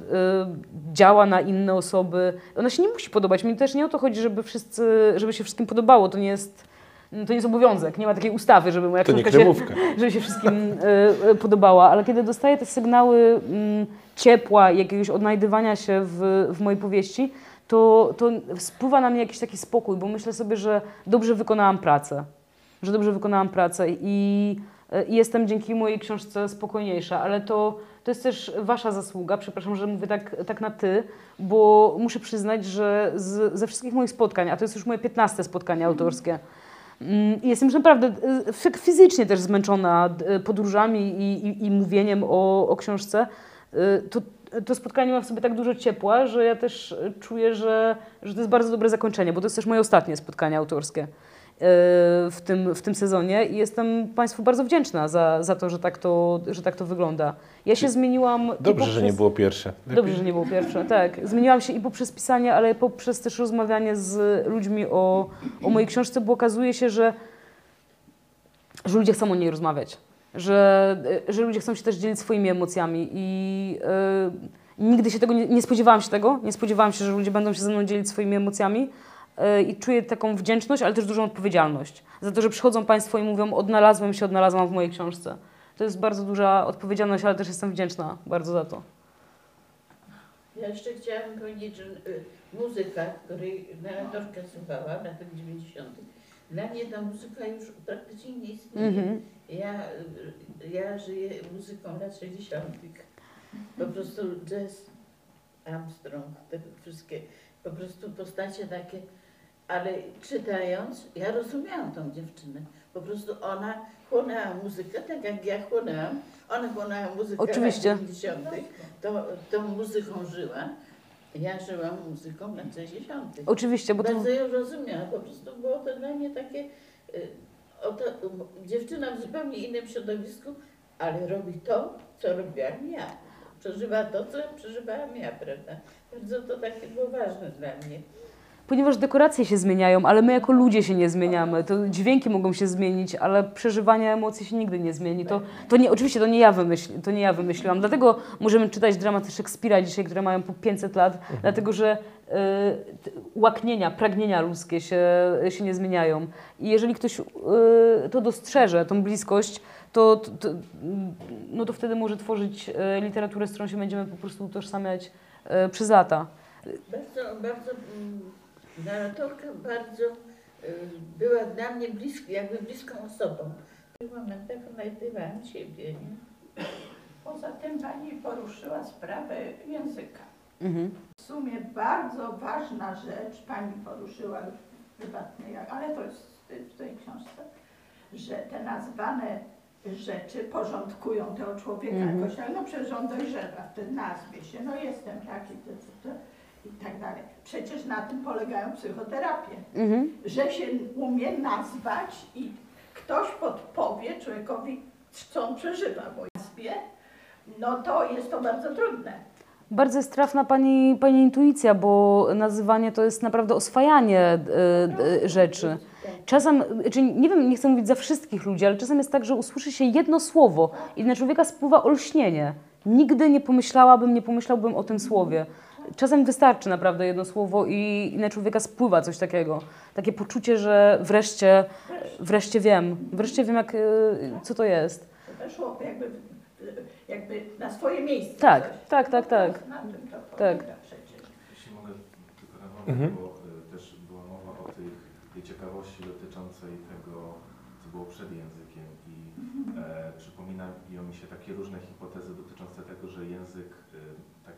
S1: działa na inne osoby, ona się nie musi podobać. Mi też nie o to chodzi, żeby wszyscy, żeby się wszystkim podobało. To nie jest, to nie jest obowiązek. Nie ma takiej ustawy, żeby moja
S3: To
S1: książka się, żeby się wszystkim y, y, podobała, ale kiedy dostaję te sygnały mm, ciepła, jakiegoś odnajdywania się w, w mojej powieści, to, to spływa na mnie jakiś taki spokój, bo myślę sobie, że dobrze wykonałam pracę. Że dobrze wykonałam pracę i, y, i jestem dzięki mojej książce spokojniejsza, ale to, to jest też wasza zasługa, przepraszam, że mówię tak, tak na ty, bo muszę przyznać, że z, ze wszystkich moich spotkań, a to jest już moje 15 spotkanie autorskie, Jestem już naprawdę y, fizycznie też zmęczona y, podróżami i, i, i mówieniem o, o książce. Y, To, to spotkanie ma w sobie tak dużo ciepła, że ja też czuję, że, że to jest bardzo dobre zakończenie, bo to jest też moje ostatnie spotkanie autorskie w tym, w tym sezonie i jestem Państwu bardzo wdzięczna za, za to, że tak to, że tak to wygląda. Ja się zmieniłam.
S3: Dobrze, że nie
S1: poprzez-
S3: było pierwsze.
S1: Dobrze, że nie było pierwsze, tak. Zmieniłam się i poprzez pisanie, ale poprzez też rozmawianie z ludźmi o, o mojej książce, bo okazuje się, że, że ludzie chcą o niej rozmawiać. Że, że ludzie chcą się też dzielić swoimi emocjami i y, nigdy się tego nie, nie spodziewałam się tego. Nie spodziewałam się, że ludzie będą się ze mną dzielić swoimi emocjami i czuję taką wdzięczność, ale też dużą odpowiedzialność za to, że przychodzą Państwo i mówią odnalazłem się, odnalazłam w mojej książce. To jest bardzo duża odpowiedzialność, ale też jestem wdzięczna bardzo za to.
S4: Ja jeszcze chciałam powiedzieć, że y, muzyka, której narratorka słuchała w latach 90. Dla mnie ta muzyka już praktycznie nie istnieje.
S1: Mhm.
S4: Ja, y, ja żyję muzyką lat 60. Po prostu jazz, Armstrong, te wszystkie po prostu postacie takie, ale czytając, ja rozumiałam tą dziewczynę. Po prostu ona chłonęła muzykę, tak jak ja chłonęłam. Ona chłonęła muzykę
S1: Oczywiście.
S4: lat 90. To, tą muzyką żyła. Ja żyłam muzyką lat 60.
S1: Oczywiście, bo to
S4: Bardzo ją rozumiałam. Po prostu było to dla mnie takie, y, um, dziewczyna w zupełnie innym środowisku, ale robi to, co robiłam ja. Przeżywa to, co przeżywałam ja, prawda? Bardzo to takie było ważne dla mnie.
S1: Ponieważ dekoracje się zmieniają, ale my jako ludzie się nie zmieniamy. To dźwięki mogą się zmienić, ale przeżywanie emocji się nigdy nie zmieni. To, to nie, oczywiście to nie, ja wymyśl, to nie ja wymyśliłam. Dlatego możemy czytać dramaty Szekspira dzisiaj, które mają po 500 lat, dlatego że y, łaknienia, pragnienia ludzkie się, się nie zmieniają. I jeżeli ktoś y, to dostrzeże, tą bliskość, to, to, to, no to wtedy może tworzyć y, literaturę, z którą się będziemy po prostu utożsamiać y, przez lata.
S4: Bardzo, bardzo, mm, narratorka bardzo y, była dla mnie bliska, jakby bliską osobą. W tych momentach odnajdywałam siebie. Nie?
S5: Poza tym pani poruszyła sprawę języka.
S1: Mhm.
S5: W sumie bardzo ważna rzecz pani poruszyła już prywatnej, ale to jest w tej książce, że te nazwane rzeczy porządkują tego człowieka
S1: Mhm.
S5: jakoś, ale no przecież on dojrzewa w tej nazwie się, no jestem taki, to, to, to, i tak dalej. Przecież na tym polegają psychoterapie,
S1: Mhm.
S5: że się umie nazwać i ktoś podpowie człowiekowi, co on przeżywa, bo nazwie, no to jest to bardzo trudne.
S1: Bardzo jest trafna pani, pani intuicja, bo nazywanie to jest naprawdę oswajanie y, y, rzeczy. Czasem, czy nie wiem, nie chcę mówić za wszystkich ludzi, ale czasem jest tak, że usłyszy się jedno słowo i na człowieka spływa olśnienie. Nigdy nie pomyślałabym, nie pomyślałbym o tym słowie. Czasem wystarczy naprawdę jedno słowo i, i na człowieka spływa coś takiego. Takie poczucie, że wreszcie, wreszcie wiem, wreszcie wiem, jak, y, co to jest.
S5: To weszło jakby, jakby na swoje miejsce.
S1: Tak,
S5: coś.
S1: tak, tak, tak.
S5: Na tym to
S1: Tak.
S8: Jeśli mogę tylko na moment,
S3: Mhm.
S8: bo y, też była mowa o tych, tej ciekawości dotyczącej tego, co było przed językiem i e, przypominają mi się takie różne hipotezy dotyczące tego, że język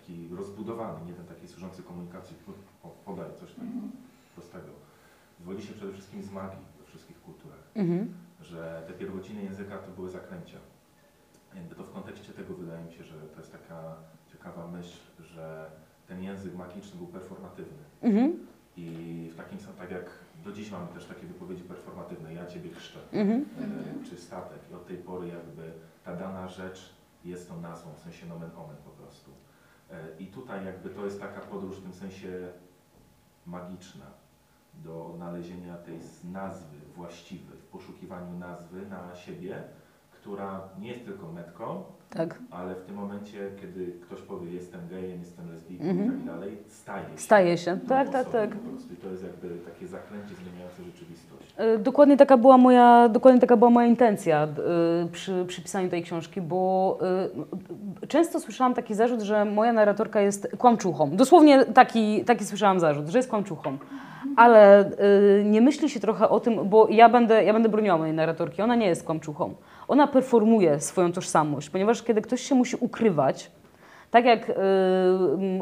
S8: taki rozbudowany, nie ten taki służący komunikacji, po- po- podaj coś tak prostego, wywodzi się przede wszystkim z magii we wszystkich kulturach
S1: Mhm.
S8: że te pierwociny języka to były zaklęcia. Jakby to w kontekście tego wydaje mi się, że to jest taka ciekawa myśl, że ten język magiczny był performatywny.
S1: Mhm.
S8: I w takim sam, tak jak do dziś mamy też takie wypowiedzi performatywne, ja Ciebie chrzczę, e, czy statek. I od tej pory jakby ta dana rzecz jest tą nazwą, w sensie nomen omen po prostu. E, I tutaj jakby to jest taka podróż w tym sensie magiczna do odnalezienia tej nazwy właściwej, w poszukiwaniu nazwy na siebie, która nie jest tylko metką,
S1: Tak.
S8: ale w tym momencie, kiedy ktoś powie jestem gejem, jestem lesbijką
S1: Mhm.
S8: i tak dalej, staje się.
S1: Staje się. Tak, tak, tak.
S8: Po prostu. I to jest jakby takie zaklęcie zmieniające rzeczywistość.
S1: E, Dokładnie taka była moja, dokładnie taka była moja intencja e, przy, przy pisaniu tej książki, bo e, często słyszałam taki zarzut, że moja narratorka jest kłamczuchą. Dosłownie taki, taki słyszałam zarzut, że jest kłamczuchą. Ale e, nie myśli się trochę o tym, bo ja będę, ja będę broniła mojej narratorki, ona nie jest kłamczuchą. Ona performuje swoją tożsamość, ponieważ kiedy ktoś się musi ukrywać, tak jak y,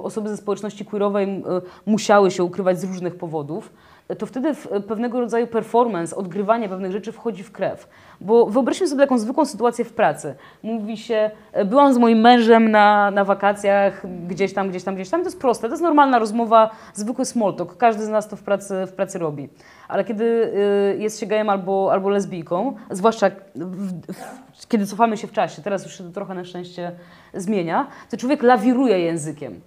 S1: osoby ze społeczności queerowej y, musiały się ukrywać z różnych powodów, to wtedy pewnego rodzaju performance, odgrywanie pewnych rzeczy wchodzi w krew. Bo wyobraźmy sobie taką zwykłą sytuację w pracy. Mówi się, y, byłam z moim mężem na, na wakacjach, gdzieś tam, gdzieś tam, gdzieś tam. To jest proste, to jest normalna rozmowa, zwykły small talk. Każdy z nas to w pracy, w pracy robi. Ale kiedy y, jest się gejem albo, albo lesbijką, zwłaszcza w, w, kiedy cofamy się w czasie, teraz już się to trochę na szczęście zmienia, to człowiek lawiruje językiem.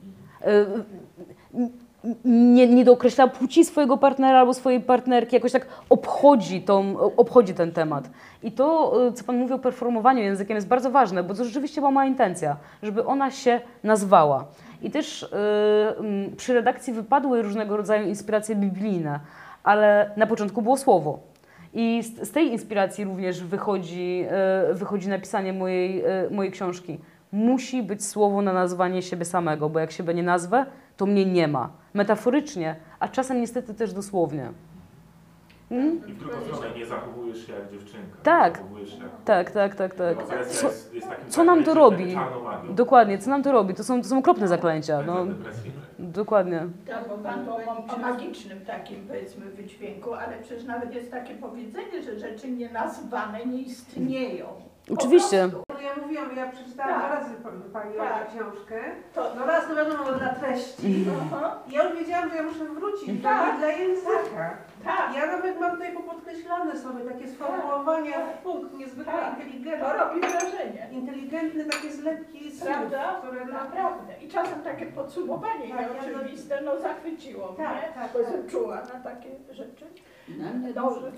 S1: Nie, nie dookreśla płci swojego partnera albo swojej partnerki, jakoś tak obchodzi, tą, obchodzi ten temat. I to, y, co Pan mówi o performowaniu językiem, jest bardzo ważne, bo to rzeczywiście była moja intencja, żeby ona się nazwała. I też y, mm, przy redakcji wypadły różnego rodzaju inspiracje biblijne, ale na początku było słowo. I z, z tej inspiracji również wychodzi, e, wychodzi napisanie mojej, e, mojej książki. Musi być słowo na nazwanie siebie samego, bo jak siebie nie nazwę, to mnie nie ma. Metaforycznie, a czasem niestety też dosłownie. Mm?
S8: I w drugą stronę nie zachowujesz się jak dziewczynka.
S1: Tak.
S8: Zachowujesz się jak...
S1: Tak, tak, tak, tak. Co,
S8: jest, jest takim
S1: co nam to robi? dokładnie, co nam to robi? To są, to są okropne zaklęcia. No, dokładnie.
S5: Tak, bo pan to o, o magicznym takim powiedzmy wydźwięku, ale przecież nawet jest takie powiedzenie, że rzeczy nienazwane nie istnieją.
S1: Oczywiście.
S5: prostu.
S6: No ja mówiłam, ja przeczytałam
S5: Tak.
S6: dwa razy pa- Pani
S5: Tak.
S6: Książkę.
S5: To-
S6: No raz to wiadomo dla treści.
S5: Aha,
S6: I ja już wiedziałam, że ja muszę wrócić
S5: Tak.
S6: tak. dla języka.
S5: tak,
S6: Ja nawet mam tutaj popodkreślane sobie takie sformułowania w punkt, niezwykle
S5: Tak.
S6: inteligentne.
S5: to robi wrażenie.
S6: Inteligentne takie zlepki słów,
S5: Prawda?
S6: które no,
S5: Naprawdę. I czasem takie podsumowanie
S6: Tak, ja
S5: nieoczywiste, no zachwyciło
S6: Tak,
S5: mnie,
S6: tak,
S5: bo
S6: tak.
S5: czuła na takie rzeczy.
S4: Na mnie
S5: Dobrze,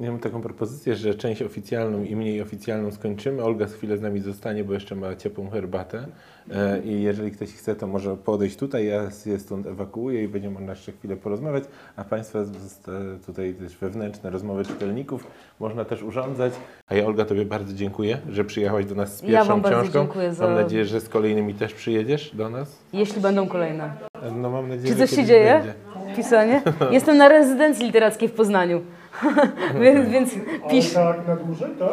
S3: Ja mam taką propozycję, że część oficjalną i mniej oficjalną skończymy. Olga z chwilę z nami zostanie, bo jeszcze ma ciepłą herbatę. E, I jeżeli ktoś chce, to może podejść tutaj. Ja się stąd ewakuuję i będziemy można jeszcze chwilę porozmawiać. A Państwa zosta- tutaj też wewnętrzne rozmowy czytelników można też urządzać. A ja Olga Tobie bardzo dziękuję, że przyjechałaś do nas z
S1: Ja
S3: pierwszą
S1: wam bardzo
S3: książką.
S1: dziękuję za-
S3: Mam nadzieję, że z kolejnymi też przyjedziesz do nas.
S1: Jeśli będą kolejne.
S3: No mam nadzieję,
S1: Czy
S3: że
S1: coś się dzieje?
S3: będzie.
S1: Pisanie? Jestem na rezydencji literackiej w Poznaniu. więc więc pisz.
S2: tak na dłużej, tak?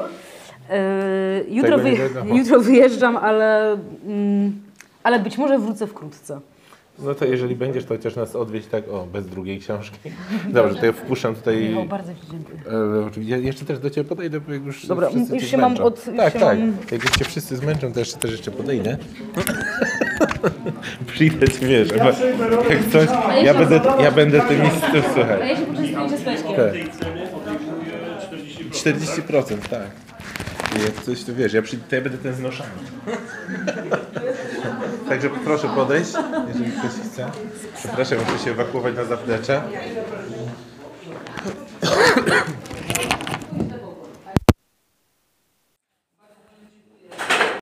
S1: Yy, jutro,
S3: wiadomo.
S1: jutro wyjeżdżam, ale, mm, ale być może wrócę wkrótce.
S3: No to jeżeli będziesz, to chociaż nas odwiedź tak, o, bez drugiej książki. Dobrze, to ja wpuszczam tutaj...
S1: Michał, bardzo Ci dziękuję.
S3: E, jeszcze też do Ciebie podejdę, bo jak już
S1: Dobra,
S3: wszyscy
S1: już się mam
S3: zmęczą.
S1: od- już
S3: Tak, tak.
S1: mam-
S3: Jak już Cię wszyscy zmęczą, to jeszcze, też jeszcze podejdę. Przyjdę Ci, wiesz,
S2: Ja
S3: jak coś, ja będę, ja będę tym mistrzem, słuchaj.
S1: ja się poczęstuję z Leszkiem.
S3: Tak.
S9: tej ceny odliczuje 40%.
S3: 40%, tak. Jak coś, to wiesz, ja przyjdę, to ja będę ten znoszony. Także proszę podejść, jeżeli ktoś chce. Przepraszam, muszę się ewakuować na zaplecze.